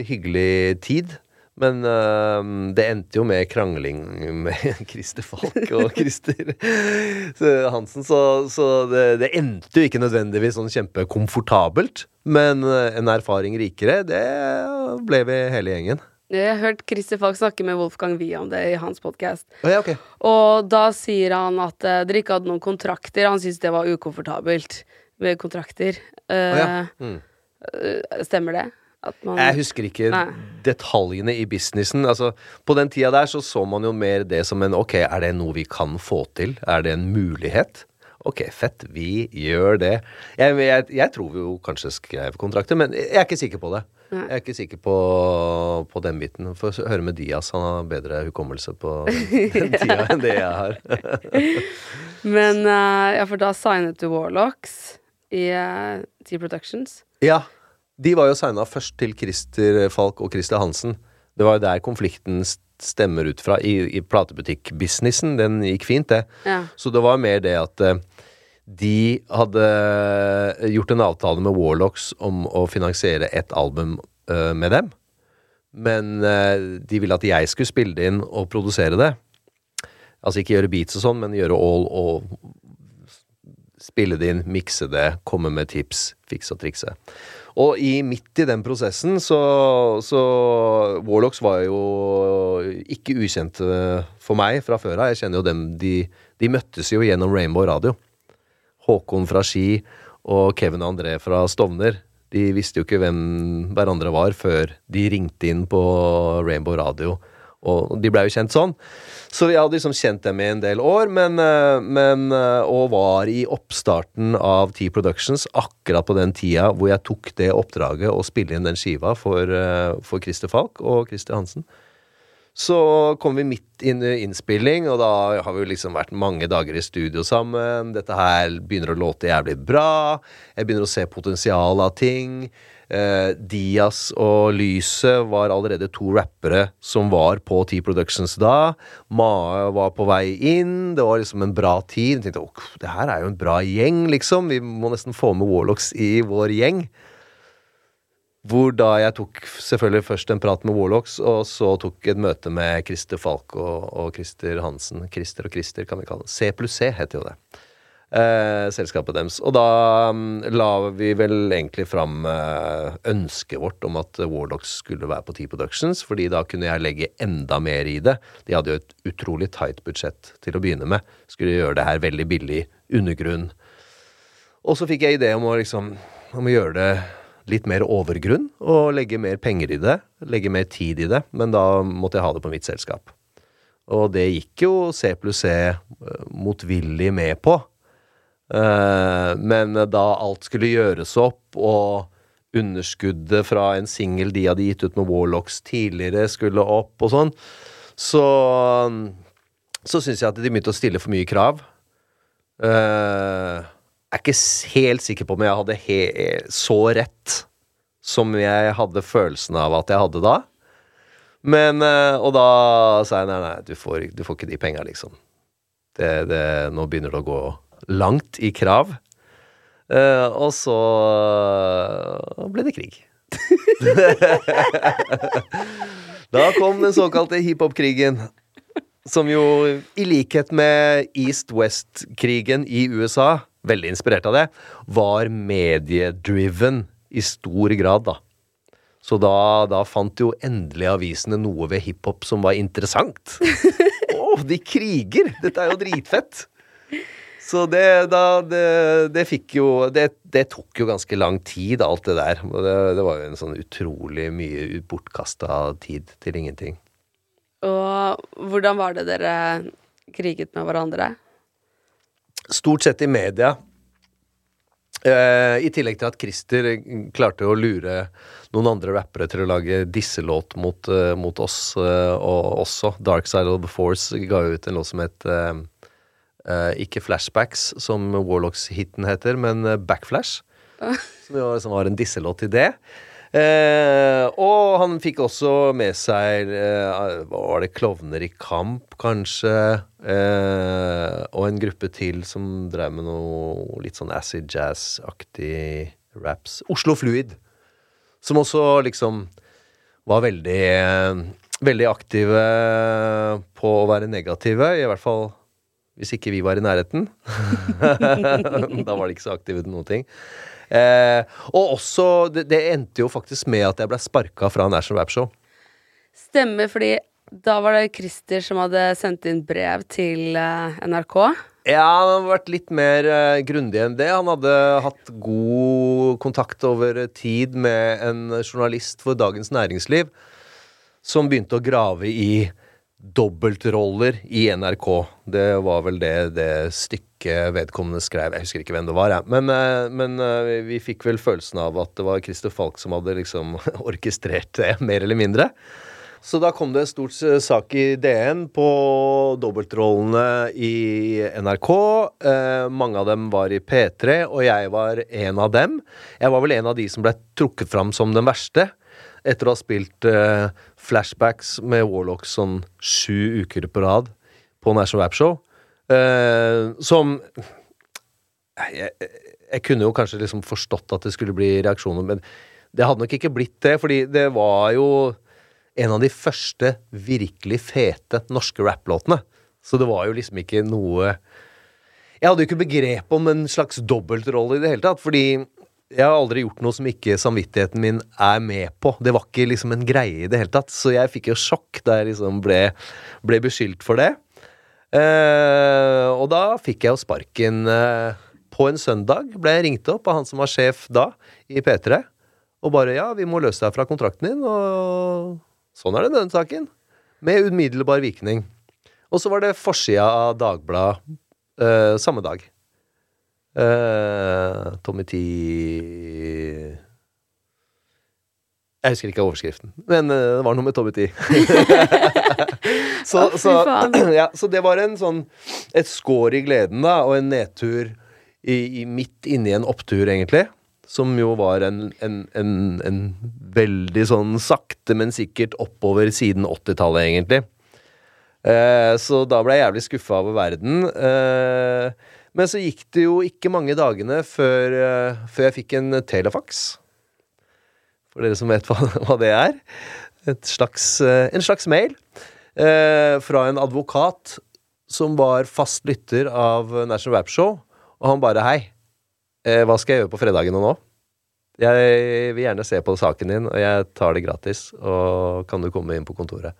hyggelig tid. Men uh, det endte jo med krangling med Christer Falk og Christer Hansen. Så, så det, det endte jo ikke nødvendigvis sånn kjempekomfortabelt. Men eh, en erfaring rikere, det ble vi hele gjengen. Jeg har hørt Christer Falk snakke med Wolfgang Wie om det i hans podkast. Oh, ja, okay. Og da sier han at eh, dere ikke hadde noen kontrakter. Han syntes det var ukomfortabelt med kontrakter. Uh, oh, ja. Mm. eh, Stemmer det? Man Jeg husker ikke Nei. detaljene i businessen. Altså, på den tida der så så man jo mer det som en Ok, er det noe vi kan få til? Er det en mulighet? Ok, fett. Vi gjør det. Jeg, jeg, jeg tror vi jo kanskje skrev kontrakter, men jeg er ikke sikker på det. Jeg er ikke sikker på, på den biten. Få høre med Dias. Han har bedre hukommelse på den tida enn det jeg har. Men uh, ja, for da signet du Warlocks i uh, T-Productions. Ja. De var jo signa først til Christer Falk og Christer Hansen. Det var jo der konflikten stemmer ut fra. I, i platebutikkbusinessen. Den gikk fint, det. Ja. Så det var mer det at eh, de hadde gjort en avtale med Warlocks om å finansiere et album eh, med dem. Men eh, de ville at jeg skulle spille det inn og produsere det. Altså ikke gjøre beats og sånn, men gjøre all og spille det inn, mikse det, komme med tips, fikse og trikse. Og i, midt i den prosessen så, så Warlocks var jo ikke ukjente for meg fra før av. Jeg kjenner jo dem de, de møttes jo gjennom Rainbow Radio. Håkon fra Ski og Kevin og André fra Stovner. De visste jo ikke hvem hverandre var før de ringte inn på Rainbow Radio. Og de blei jo kjent sånn. Så jeg hadde liksom kjent dem i en del år, men, eh, men eh, Og var i oppstarten av T Productions akkurat på den tida hvor jeg tok det oppdraget å spille inn den skiva for, eh, for Christer Falk og Christer Hansen. Så kom vi midt inn i innspilling, og da har vi liksom vært mange dager i studio sammen. Dette her begynner å låte jævlig bra. Jeg begynner å se potensial av ting. Eh, Dias og Lyset var allerede to rappere som var på T Productions da. Mae var på vei inn. Det var liksom en bra tid. Jeg tenkte «Åh, det her er jo en bra gjeng, liksom. Vi må nesten få med Warlocks i vår gjeng. Hvor da jeg tok selvfølgelig først en prat med Warlocks, og så tok et møte med Christer Falk og, og Christer Hansen. Christer og Christer, kan vi kalle det. C pluss C heter jo det. Eh, selskapet deres. Og da um, la vi vel egentlig fram eh, ønsket vårt om at Warlocks skulle være på T Productions, fordi da kunne jeg legge enda mer i det. De hadde jo et utrolig tight budsjett til å begynne med. Skulle gjøre det her veldig billig, undergrunn. Og så fikk jeg idé om å liksom om å gjøre det litt mer overgrunn og legge mer penger i det. Legge mer tid i det. Men da måtte jeg ha det på mitt selskap. Og det gikk jo C pluss C eh, motvillig med på. Eh, men da alt skulle gjøres opp, og underskuddet fra en singel de hadde gitt ut med Warlocks tidligere, skulle opp og sånn, så så syns jeg at de begynte å stille for mye krav. Uh, jeg er ikke helt sikker på om jeg hadde så rett som jeg hadde følelsen av at jeg hadde da. Men uh, Og da sa jeg nei, nei, du får, du får ikke de penga, liksom. Det, det, nå begynner det å gå langt i krav. Uh, og så ble det krig. da kom den såkalte hiphop-krigen. Som jo, i likhet med East-West-krigen i USA, veldig inspirert av det, var mediedriven i stor grad, da. Så da, da fant jo endelig avisene noe ved hiphop som var interessant. Å, oh, de kriger! Dette er jo dritfett! Så det, da, det, det fikk jo det, det, tok jo ganske lang tid, alt det der. Det, det var jo en sånn utrolig mye bortkasta tid til ingenting. Og hvordan var det dere kriget med hverandre? Stort sett i media. Eh, I tillegg til at Christer klarte å lure noen andre rappere til å lage disselåt mot, uh, mot oss eh, og også. Dark Side of the Force ga ut en låt som het Ikke Flashbacks, som Warlocks-hiten heter, men Backflash. som jo liksom var en disselåt til det. Eh, og han fikk også med seg eh, Var det Klovner i kamp, kanskje? Eh, og en gruppe til som drev med noe litt sånn acid jazz-aktig raps. Oslo Fluid. Som også liksom var veldig Veldig aktive på å være negative, i hvert fall hvis ikke vi var i nærheten. da var de ikke så aktive til noen ting. Eh, og også det, det, endte jo faktisk med at jeg ble sparka fra National Rap Show. Stemmer, fordi da var det Christer som hadde sendt inn brev til uh, NRK. Ja, han hadde vært litt mer uh, grundig enn det. Han hadde hatt god kontakt over tid med en journalist for Dagens Næringsliv som begynte å grave i dobbeltroller i NRK. Det var vel det, det stykket vedkommende skrev. Jeg husker ikke hvem det var, jeg. Men, eh, men, eh, vi fikk vel følelsen av at det var Christer Falk som hadde liksom orkestrert det, mer eller mindre. Så da kom det en stort sak i DN på dobbeltrollene i NRK. Eh, mange av dem var i P3, og jeg var en av dem. Jeg var vel en av de som ble trukket fram som den verste etter å ha spilt eh, flashbacks med Warlocks sånn sju uker på rad på National Rap Show. eh, som jeg, jeg, kunne jo kanskje liksom forstått at det skulle bli reaksjoner, men det hadde nok ikke blitt det, fordi det var jo en av de første virkelig fete norske rapplåtene. Så det var jo liksom ikke noe Jeg hadde jo ikke begrep om en slags dobbeltrolle i det hele tatt, fordi jeg har aldri gjort noe som ikke samvittigheten min er med på. Det var ikke liksom en greie i det hele tatt. Så jeg fikk jo sjokk da jeg liksom ble, ble beskyldt for det. Eh, og da fikk jeg jo sparken eh, på en søndag. Ble jeg ringt opp av han som var sjef da, i P3. Og bare 'ja, vi må løse deg fra kontrakten din', og sånn er det med den saken. Med umiddelbar virkning. Og så var det forsida av Dagbladet eh, samme dag. Uh, Tommy T Jeg husker ikke overskriften, men uh, det var noe med Tommy T. så, så, ja, så, det var en sånn et skår i gleden, da, og en nedtur i, i midt inni en opptur, egentlig. Som jo var en, en, en, en veldig sånn sakte, men sikkert oppover siden 80-tallet, egentlig. Uh, så da ble jeg jævlig skuffa over verden. Uh, men så gikk det jo ikke mange dagene før, uh, før jeg fikk en telefax. For dere som vet hva, hva det er. Slags, eh, en slags mail eh, fra en advokat som var fast lytter av National Rap Show. Og han bare Hei, eh, hva skal jeg gjøre på fredagene nå? Jeg vil gjerne se på saken din, og jeg tar det gratis. Og kan du komme inn på kontoret?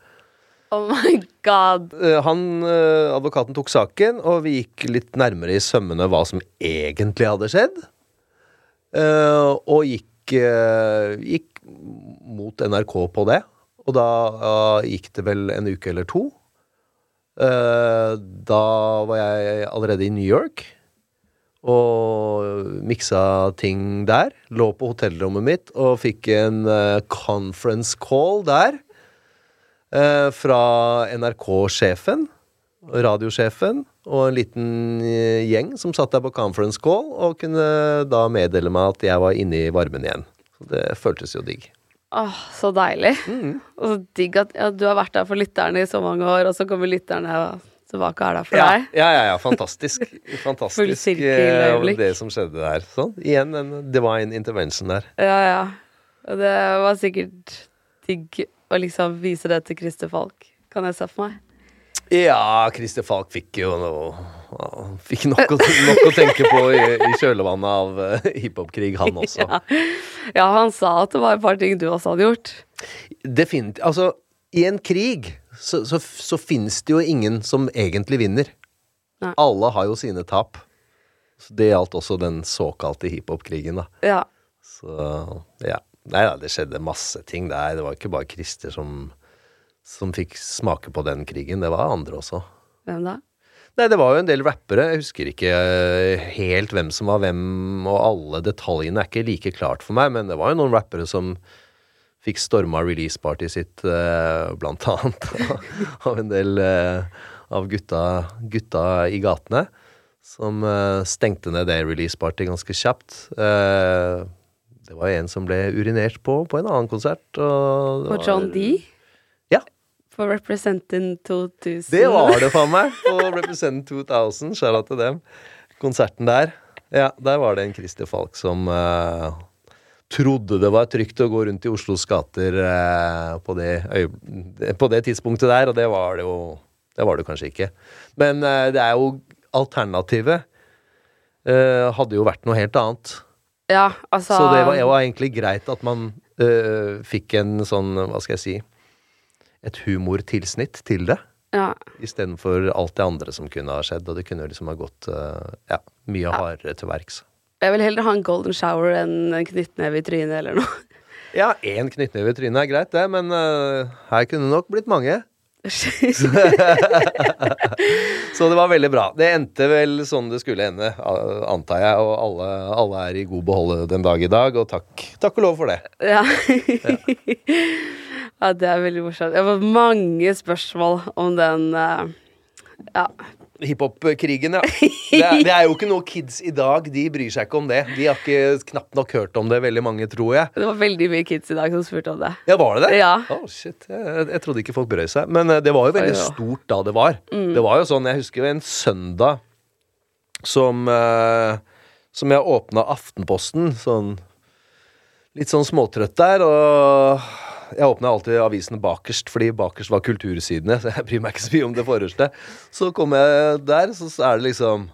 Oh my god. Eh, Han, eh, advokaten tok saken, og vi gikk litt nærmere i sømmene hva som egentlig hadde skjedd. Eh, og gikk, gikk mot NRK på det. Og da gikk det vel en uke eller to. Da var jeg allerede i New York og miksa ting der. Lå på hotellrommet mitt og fikk en conference call der eh, fra NRK-sjefen, radiosjefen, og en liten eh, gjeng som satt der på conference call og kunne da meddele meg at jeg var inne i varmen igjen. Så det føltes jo digg. Åh, så deilig. Mm. Og så digg at ja, du har vært der for lytterne i så mange år, og så kommer lytterne tilbake og er der for Ja, deg. ja, ja, ja, fantastisk. Fantastisk eh, det som skjedde der. Sånn, igjen en divine intervention der. Ja, ja. Og det var sikkert digg å liksom vise det til Christer Falk, kan jeg se for meg. Ja, Christer Falk fikk jo noe Fikk nok å, nok å tenke på i, i kjølvannet av uh, hiphop-krig, han også. Ja. ja, han sa at det var et par ting du også hadde gjort. Definitivt. Altså, i en krig så, så, så fins det jo ingen som egentlig vinner. Nei. Alle har jo sine tap. Så det gjaldt også den såkalte hiphop-krigen, da. Ja. Så ja. Nei da, det skjedde masse ting der. Det var ikke bare Christer som, som fikk smake på den krigen. Det var andre også. Hvem da? Nei, det var jo en del rappere. Jeg husker ikke eh, helt hvem som var hvem, og alle detaljene er ikke like klart for meg, men det var jo noen rappere som fikk storma release-partyet sitt, eh, blant annet, av en del eh, av gutta, gutta i gatene. Som stengte ned det release-partyet ganske kjapt. Det var jo en som ble urinert på på en annen konsert. Og På John D? Ja. For Representing 2000? Det var det, faen meg! På Represent 2000. Skjæra til dem. Konserten der. Ja, der var det en Christer Falk som uh, trodde det var trygt å gå rundt i Oslos gater eh, på, det på det tidspunktet der, og det var det jo Det var det kanskje ikke. Men eh, det er jo Alternativet eh, hadde jo vært noe helt annet. Ja, altså Så det var, det var egentlig greit at man øh, fikk en sånn, hva skal jeg si Et humortilsnitt til det. ja. Istedenfor alt det andre som kunne ha skjedd. Og det kunne liksom ha gått øh, ja, mye hardere til verks. Jeg vil heller ha en golden shower enn en knyttneve i trynet eller noe. Ja, én knyttneve i trynet er greit, det, men eh, her kunne det nok blitt mange. Så det var veldig bra. Det endte vel sånn det skulle ende, antar jeg. Og alle, alle er i god behold den dag i dag, og takk, takk og lov for det. Ja. ja, det er veldig morsomt. Har fått mange spørsmål om den eh, Ja. Hiphop-krigen, ja. Det er, det er jo ikke noe kids i dag. De bryr seg ikke om det. De har ikke knapt nok hørt om det, veldig mange, tror jeg. Det var veldig mye kids i dag som spurte om det. Ja, var det det? Ja. Oh, shit. Jeg, jeg trodde ikke folk brød seg. Men eh, det var jo veldig stort da det var. Det var jo sånn, Jeg husker jo en søndag som uh, Som jeg åpna Aftenposten, sånn litt sånn småtrøtt der, og jeg åpna alltid avisen bakerst, fordi bakerst var kultursidene, så jeg bryr meg ikke så mye om det forreste. Så kom jeg der, så er det liksom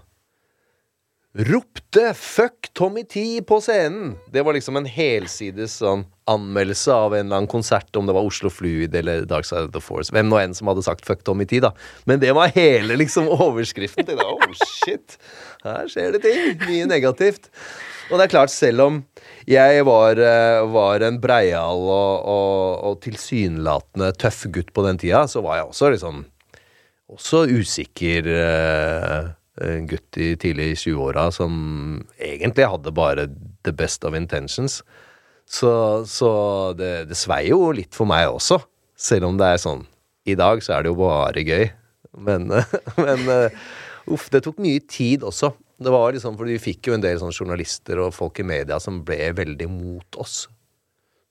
Ropte 'fuck Tommy T' på scenen! Det var liksom en helsides sånn anmeldelse av en eller annen konsert, om det var Oslo Fluid eller Dark Side of the Force. Hvem nå enn som hadde sagt 'fuck Tommy T', da. Men det var hele liksom overskriften til det. Oh shit! Her skjer det ting. Mye negativt. Og det er klart, selv om jeg var, eh, var en breial og, og, og tilsynelatende tøff gutt på den tida, så var jeg også liksom også usikker eh, gutt i tidlig 20-åra som egentlig hadde bare the best of intentions. Så, så det, det svei jo litt for meg også, selv om det er sånn I dag så er det jo bare gøy. Men, men uh, uff, det tok mye tid også. Det var liksom, fordi Vi fikk jo en del journalister og folk i media som ble veldig mot oss.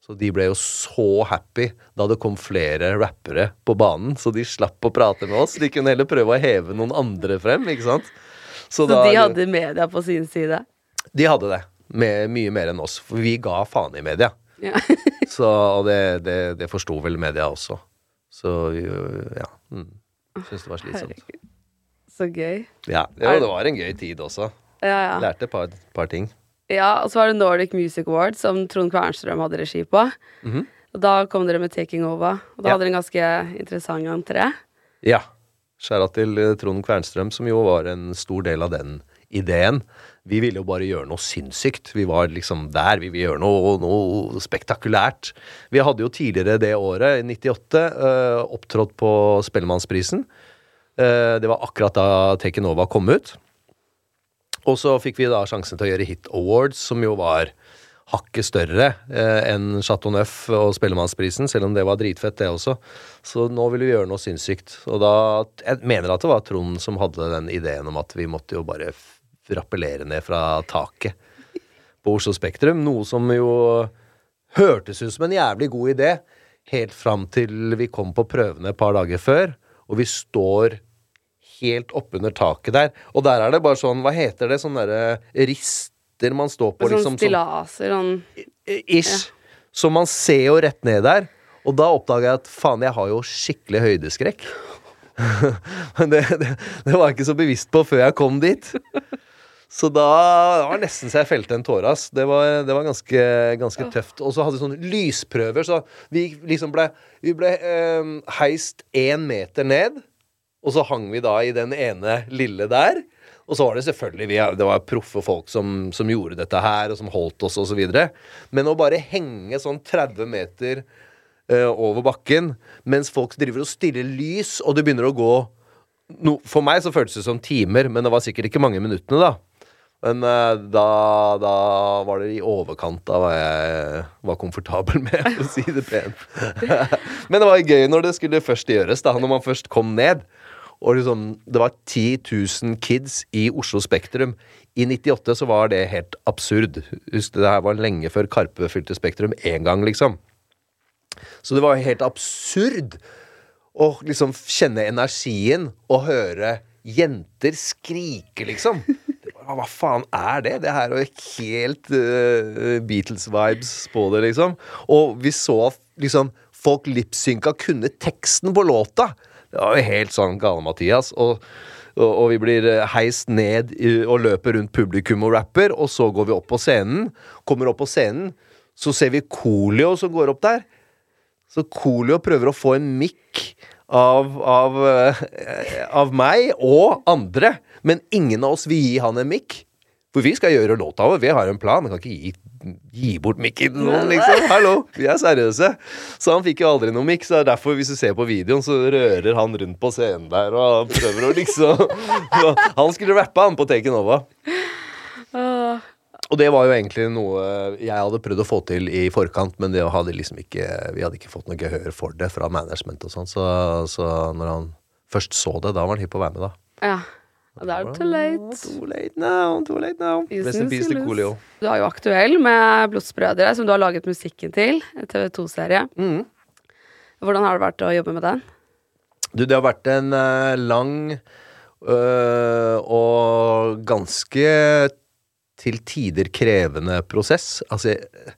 Så de ble jo så happy da det kom flere rappere på banen, så de slapp å prate med oss. De kunne heller prøve å heve noen andre frem, ikke sant. Så da- de hadde media på sin side. De hadde det. Med, mye mer enn oss. For vi ga faen i media. Ja. Så og det, det, det forsto vel media også. Så ja. Mm. Syns det var slitsomt. Herregud. Så gøy. Ja, jo, det var en gøy tid også. Ja, ja. Lærte et par, par ting. ja, og så var det Nordic Music Awards, som Trond Kvernstrøm hadde regi på. Mhm. Og da kom dere med Taking Over, og da Ja. hadde dere en ganske interessant entré. Ja. Skjæra til eh, Trond Kvernstrøm, som jo var en stor del av den ideen. Vi ville jo bare gjøre noe sinnssykt. Vi var liksom der. Vi ville gjøre noe, noe spektakulært. Vi hadde jo tidligere det året, i 98, eh, opptrådt på Spellemannsprisen. Eh, det var akkurat da Taken Nova kom ut. Og så fikk vi da sjansen til å gjøre Hit Awards, som jo var hakket større eh, enn Chateau Neuf og Spellemannsprisen, selv om det var dritfett, det også. Så nå ville vi gjøre noe sinnssykt. Og da Jeg mener at det var Trond som hadde den ideen om at vi måtte jo bare rappellere ned fra taket på Oslo Spektrum. Noe som jo hørtes ut som en jævlig god idé, helt fram til vi kom på prøvene et par dager før, og vi står helt oppunder taket der. Og der er det bare sånn, hva heter det, sånne derre rister man står på, sånn liksom. stillaser sånn Ish. Så man ser jo rett ned der. Og da oppdaga jeg at faen, jeg har jo skikkelig høydeskrekk. Men det, det, det var jeg ikke så bevisst på før jeg kom dit. Så da det var nesten så jeg felte en tåre. ass. Det var, det var ganske, ganske tøft. Og så hadde vi sånne lysprøver, så vi liksom ble Vi ble eh, heist én meter ned, og så hang vi da i den ene lille der. Og så var det selvfølgelig vi, Det var proffe folk som, som gjorde dette her, og som holdt oss, videre. Men å bare henge sånn 30 meter uh, over bakken mens folk driver og stiller lys, og det begynner å gå no, For meg så føltes det som timer, men det var sikkert ikke mange minuttene, da. Men eh, da, da var det i overkant av hva jeg var komfortabel med, å si det pent. Men det var gøy når det skulle først gjøres, da. Når man først kom ned. Og liksom, det var 10 000 kids i Oslo Spektrum. I 98 så var det helt absurd. Husk, det her var lenge før Karpe fylte Spektrum én gang, liksom. Så det var helt absurd å liksom kjenne energien og høre jenter skrike, liksom. Hva faen er det? Det her er jo helt uh, Beatles-vibes på det, liksom. Og vi så liksom, folk lipsynka kunne teksten på låta. Det helt sånn gale-Mathias. Og, og, vi blir eh, heist ned og løper rundt publikum og rapper, og så går vi opp på scenen. Kommer opp på scenen, så ser vi Coolio som går opp der. Så Coolio prøver å få en mikk av, av, eh, av meg og andre. Men ingen av oss vil gi han en mikk. For vi skal gjøre låta vår. Vi har en plan. Vi kan ikke gi, gi bort mikken til noen, liksom. Hallo, vi er seriøse. Så han fikk jo aldri noe mikk. Så er derfor, hvis du ser på videoen, så rører han rundt på scenen der og prøver å liksom Han skulle rappe, han, på Take Nova. Og det var jo egentlig noe jeg hadde prøvd å få til i forkant, men det hadde liksom ikke, vi hadde ikke fått noe gehør for det fra management og sånn. Så, så når han først så det, da var han hypp på å være med, da. Ja. Og da er det too late. Too late now, too late now. Du er jo aktuell med Blodsbrødre, som du har laget musikken til. En TV2-serie. Mm. Hvordan har det vært å jobbe med den? Du, det har vært en uh, lang uh, og ganske til tider krevende prosess. Altså, jeg,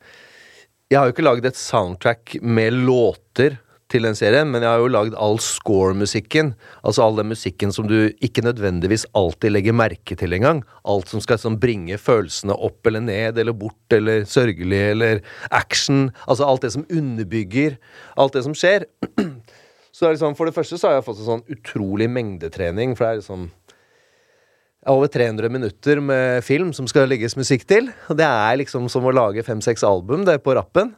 jeg har jo ikke lagd et soundtrack med låter til den serien, men jeg har jo lagd all score-musikken. Altså all den musikken som du ikke nødvendigvis alltid legger merke til engang. Alt som skal sånn, bringe følelsene opp eller ned eller bort eller sørgelig eller action. Altså alt det som underbygger alt det som skjer. Så det liksom, For det første så har jeg fått sånn utrolig mengdetrening. For det er liksom over 300 minutter med film som skal legges musikk til. Og det er liksom som å lage fem-seks album, det er på rappen.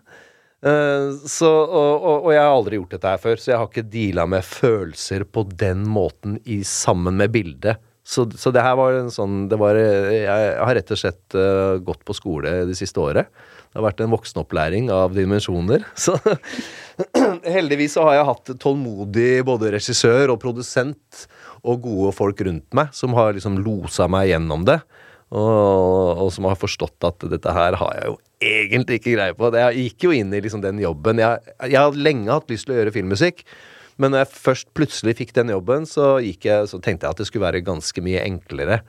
Eh, så, og, og, og jeg har aldri gjort dette her før, så jeg har ikke deala med følelser på den måten i, sammen med bildet. Så, så det her var en sånn var, Jeg har rett og slett uh, gått på skole det siste året. Det har vært en voksenopplæring av dimensjoner. Så heldigvis så har jeg hatt tålmodig både regissør og produsent og gode folk rundt meg som har liksom losa meg gjennom det. Og, og som har forstått at dette her har jeg jo egentlig ikke greie på. Jeg gikk jo inn i liksom den jobben. Jeg, jeg har lenge hatt lyst til å gjøre filmmusikk. Men når jeg først plutselig fikk den jobben, så, jeg, så tenkte jeg at det skulle være ganske mye enklere.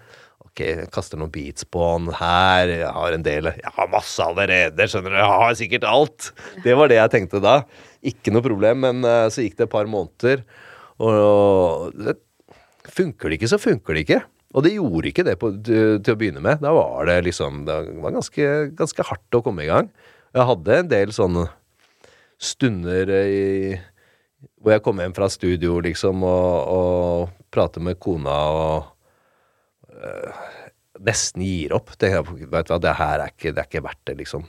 Ok, jeg kaster noen beats på han her. Jeg har en del Jeg har masse allerede, skjønner du. Jeg har sikkert alt. Det var det jeg tenkte da. Ikke noe problem. Men eh, så gikk det et par måneder, og det, funker det ikke, så funker det ikke. Og det gjorde ikke det på, til, til å begynne med. Da var det liksom Det var ganske, ganske hardt å komme i gang. Jeg hadde en del sånne stunder i hvor jeg kom hjem fra studio, liksom, og, og prater med kona og øh, nesten gir opp. Det, vet du hva, det her er ikke, det er ikke verdt det, liksom.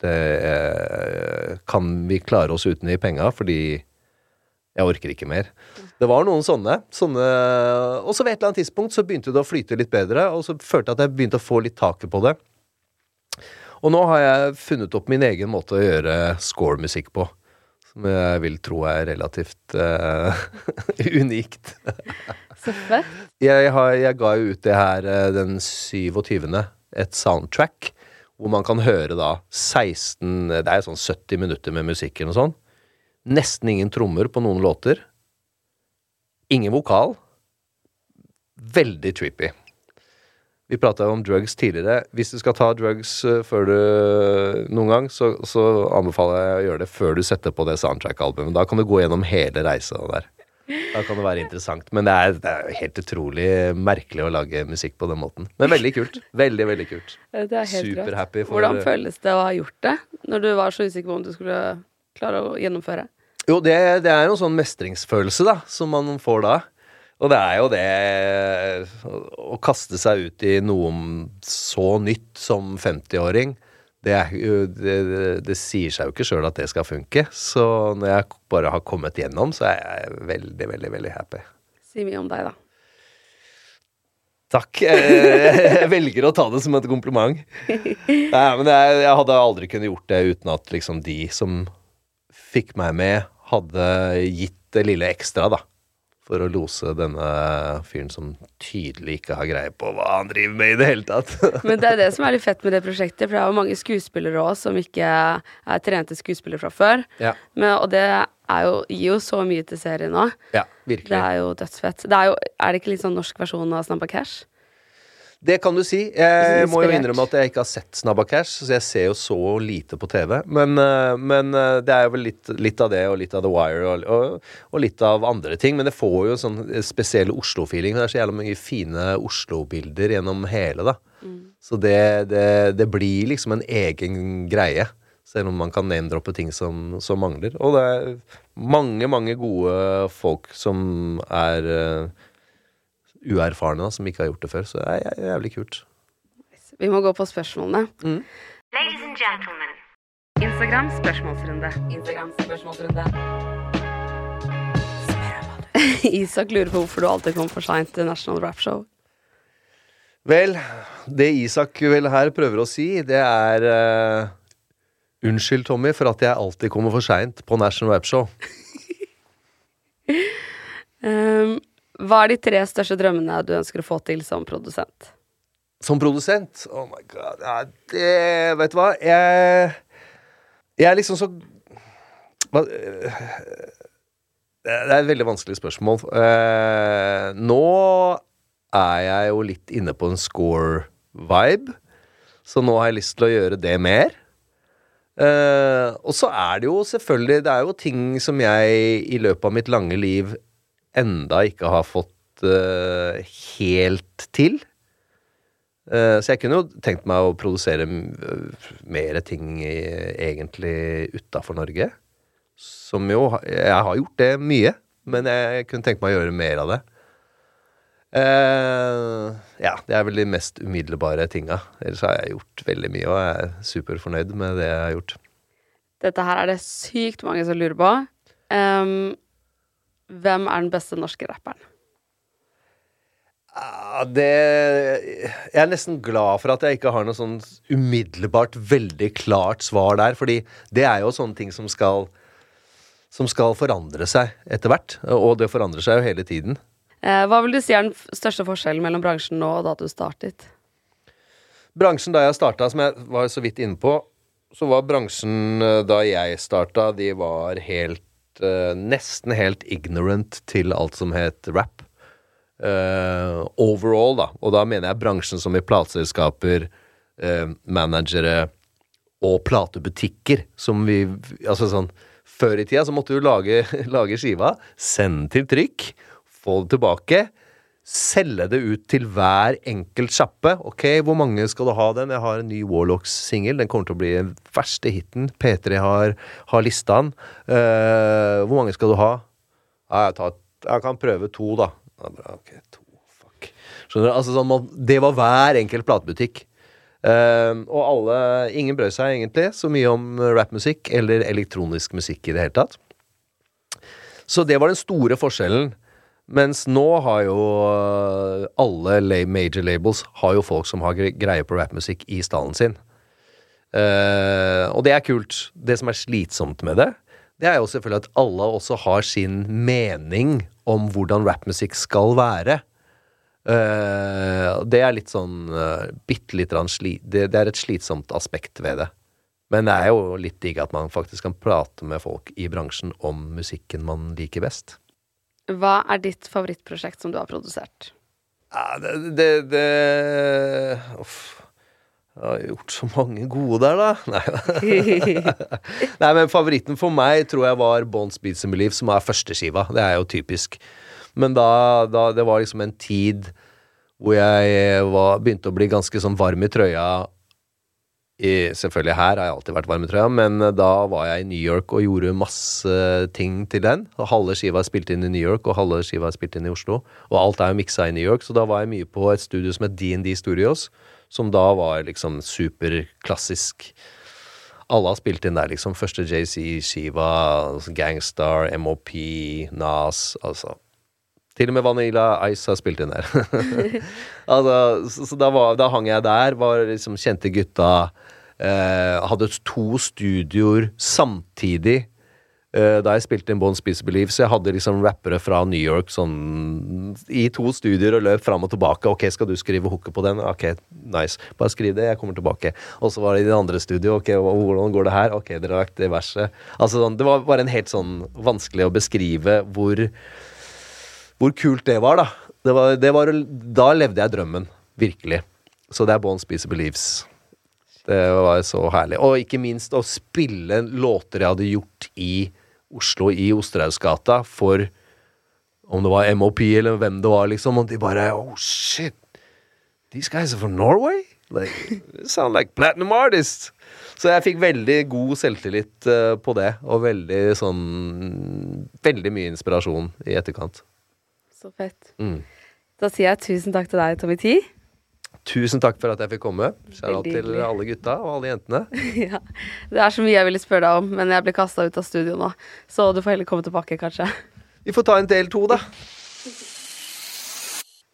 Det øh, Kan vi klare oss uten de penga, fordi jeg orker ikke mer. Det var noen sånne. sånne og så ved et eller annet tidspunkt så begynte det å flyte litt bedre, og så følte jeg at jeg begynte å få litt taket på det. Og nå har jeg funnet opp min egen måte å gjøre score-musikk på. Som jeg vil tro er relativt uh, unikt. Så fett. Jeg, har, jeg, ga jo ut det her uh, den 27. Et soundtrack. Hvor man kan høre da 16 Det er sånn 70 minutter med musikken og sånn. Nesten ingen trommer på noen låter. Ingen vokal. Veldig trippy. Vi prata om drugs tidligere. Hvis du skal ta drugs uh, før du noen gang, så, så, anbefaler jeg å gjøre det før du setter på det soundtrack-albumet. Da kan du gå gjennom hele reisa der. Da kan det være interessant. Men det er, det er, helt utrolig merkelig å lage musikk på den måten. Men veldig kult. Veldig, veldig kult. Superhappy. For... Hvordan føles det å ha gjort det, når du var så usikker på om du skulle klare å gjennomføre? Jo, det, det er en sånn mestringsfølelse, da, som man får da. Og det er jo det Å kaste seg ut i noe så nytt som 50-åring, det, det, det, sier seg jo ikke sjøl at det skal funke. Så når jeg bare har kommet gjennom, så er jeg veldig, veldig, veldig happy. Si mye om deg, da. Takk. Jeg velger å ta det som et kompliment. Nei, men jeg, jeg hadde aldri kunnet gjort det uten at liksom de som fikk meg med, hadde gitt det lille ekstra, da for å lose denne fyren som tydelig ikke har greie på hva han driver med i det hele tatt. Men det er det som er litt fett med det prosjektet, for det er jo mange skuespillere òg som ikke er trente skuespillere fra før. Ja. Men, og det jo, gir jo så mye til serien òg. Ja, virkelig. Det er jo dødsfett. Det er, jo, er det ikke litt sånn norsk versjon av Snabba Cash? Det kan du si. Jeg må jo innrømme at jeg ikke har sett Snabba Cash, så jeg ser jo så lite på TV. Men, eh, men eh, det er jo vel litt, litt, av det, og litt av The Wire, og, og, og, litt av andre ting. Men det får jo sånn spesiell Oslo-feeling. Det er så jævla mange fine Oslo-bilder gjennom hele, da. Mm. Så det, det, det, blir liksom en egen greie. Selv om man kan name-droppe ting som, som, mangler. Og det er mange, mange gode folk som er uh, da, som ikke har gjort det før. Så det er jævlig kult. Vi må gå på spørsmålene. Mm. Ladies and gentlemen. Instagram spørsmålsrunde. Instagram spørsmålsrunde. Isak lurer på hvorfor du alltid kommer for seint til National Rap Show. Vel, det Isak vel her prøver å si, det er uh, Unnskyld, Tommy, for at jeg alltid kommer for seint på National Rap Show. um, hva er de tre største drømmene du ønsker å få til som produsent? Som produsent? Oh my god. Ja, det Vet du hva? Jeg Jeg er liksom så hva, Det er et veldig vanskelig spørsmål. Uh, nå er jeg jo litt inne på en score-vibe, så nå har jeg lyst til å gjøre det mer. Uh, og så er det jo selvfølgelig Det er jo ting som jeg i løpet av mitt lange liv enda ikke har fått uh, helt til. Uh, så jeg kunne jo tenkt meg å produsere mer ting i, egentlig utafor Norge. Som jo Jeg har gjort det mye, men jeg kunne tenkt meg å gjøre mer av det. Uh, ja, det er vel de mest umiddelbare tinga. Ellers har jeg gjort veldig mye, og jeg er superfornøyd med det jeg har gjort. Dette her er det sykt mange som lurer på. Um, hvem er den beste norske rapperen? Det Jeg er nesten glad for at jeg ikke har noe sånn umiddelbart veldig klart svar der. Fordi det er jo sånne ting som skal Som skal forandre seg etter hvert. Og det forandrer seg jo hele tiden. Eh, hva vil du si er den største forskjellen mellom bransjen nå og da du startet? Bransjen da jeg starta, som jeg var så vidt inne på, så var bransjen eh, da jeg starta, de var helt nesten helt ignorant til alt som het rap. eh, overall, da. Og da mener jeg bransjen som i plateselskaper, eh, managere og platebutikker, som vi Altså sånn Før i tida så måtte du lage, lage skiva, sende til trykk, få det tilbake. Selge det ut til hver enkelt sjappe. Ok, hvor mange skal du ha den? Jeg har en ny Warlocks-singel. Den kommer til å bli den verste hiten. P3 har, har lista den. Uh, hvor mange skal du ha? Ja, jeg, tar, jeg kan prøve to, da. Ok, to, fuck. Skjønner du? Altså, sånn, man, det var hver enkelt platebutikk. Uh, og alle Ingen brød seg egentlig så mye om rappmusikk eller elektronisk musikk i det hele tatt. Så det var den store forskjellen. Mens nå har jo øh, alle major labels har jo folk som har gre- greie på rappmusikk i stallen sin. Uh, og det er kult. Det som er slitsomt med det, det er jo selvfølgelig at alle også har sin mening om hvordan rappmusikk skal være. Uh, det er litt sånn uh, bitte lite grann sli det, det er et slitsomt aspekt ved det. Men det er jo litt digg at man faktisk kan prate med folk i bransjen om musikken man liker best. Hva er ditt favorittprosjekt som du har produsert? Ja, det, det, det Uff. Jeg har gjort så mange gode der, da. Nei, Nei, men favoritten for meg tror jeg var Bones Beats and Believe, som er førsteskiva. Det er jo typisk. Men da, da Det var liksom en tid hvor jeg var, begynte å bli ganske sånn varm i trøya. I, selvfølgelig her har jeg alltid vært varm men da var jeg i New York og gjorde masse ting til den. Halve skiva er spilt inn i New York, og halve skiva er spilt inn i Oslo. Og alt er jo miksa i New York, så da var jeg mye på et studio som het DND Studios, som da var liksom superklassisk. Alle har spilt inn der, liksom. Første JC-skiva, altså Gangstar, MOP, Nas, altså. Til og med Vanilla Ice har spilt inn der. altså, så, så da, var, da hang jeg der, var liksom kjente gutta. Eh, hadde to studioer samtidig eh, da jeg spilte inn Bon Spice Believe, så jeg hadde liksom rappere fra New York sånn i to studioer og løp fram og tilbake. Ok, skal du skrive hooket på den? Ok, nice. Bare skriv det, jeg kommer tilbake. Og så var det i det andre studioet. Ok, hvordan går det her? Ok, dere har lagt det verset. Altså sånn, det var bare en helt sånn vanskelig å beskrive hvor hvor kult det var, da. Det var, det var, da levde jeg drømmen. Virkelig. Så det er Bon Spice Believes. Det var så herlig. Og ikke minst å spille låter jeg hadde gjort i Oslo, i Osterhausgata, for om det var MOP eller hvem det var, liksom, og de bare Oh, shit! These guys are from Norway? Like, sound like platinum artists! Så jeg fikk veldig god selvtillit eh, på det, og veldig sånn Veldig mye inspirasjon i etterkant. Så fett. Mm. Da sier jeg tusen takk til deg, Tommy T. Tusen takk for at jeg fikk komme. Shout til alle gutta og alle jentene. ja. Det er så mye jeg ville spørre deg om, men jeg ble kasta ut av studio nå. Så du får heller komme tilbake, kanskje. Vi får ta en del to, da.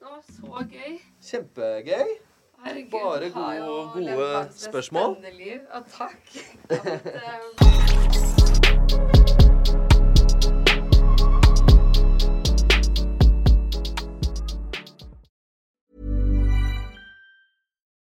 Det var så gøy. Kjempegøy. Herregud, Bare gode- gode spørsmål. spennende liv. Ja, takk.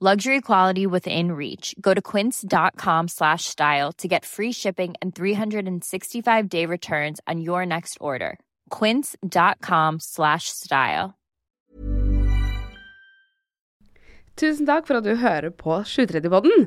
Luxury quality within reach. Go to quince.com slash style to get free shipping and 365 day returns on your next order. Quince.com slash style. Tusen takk for at du hører på 730-podden.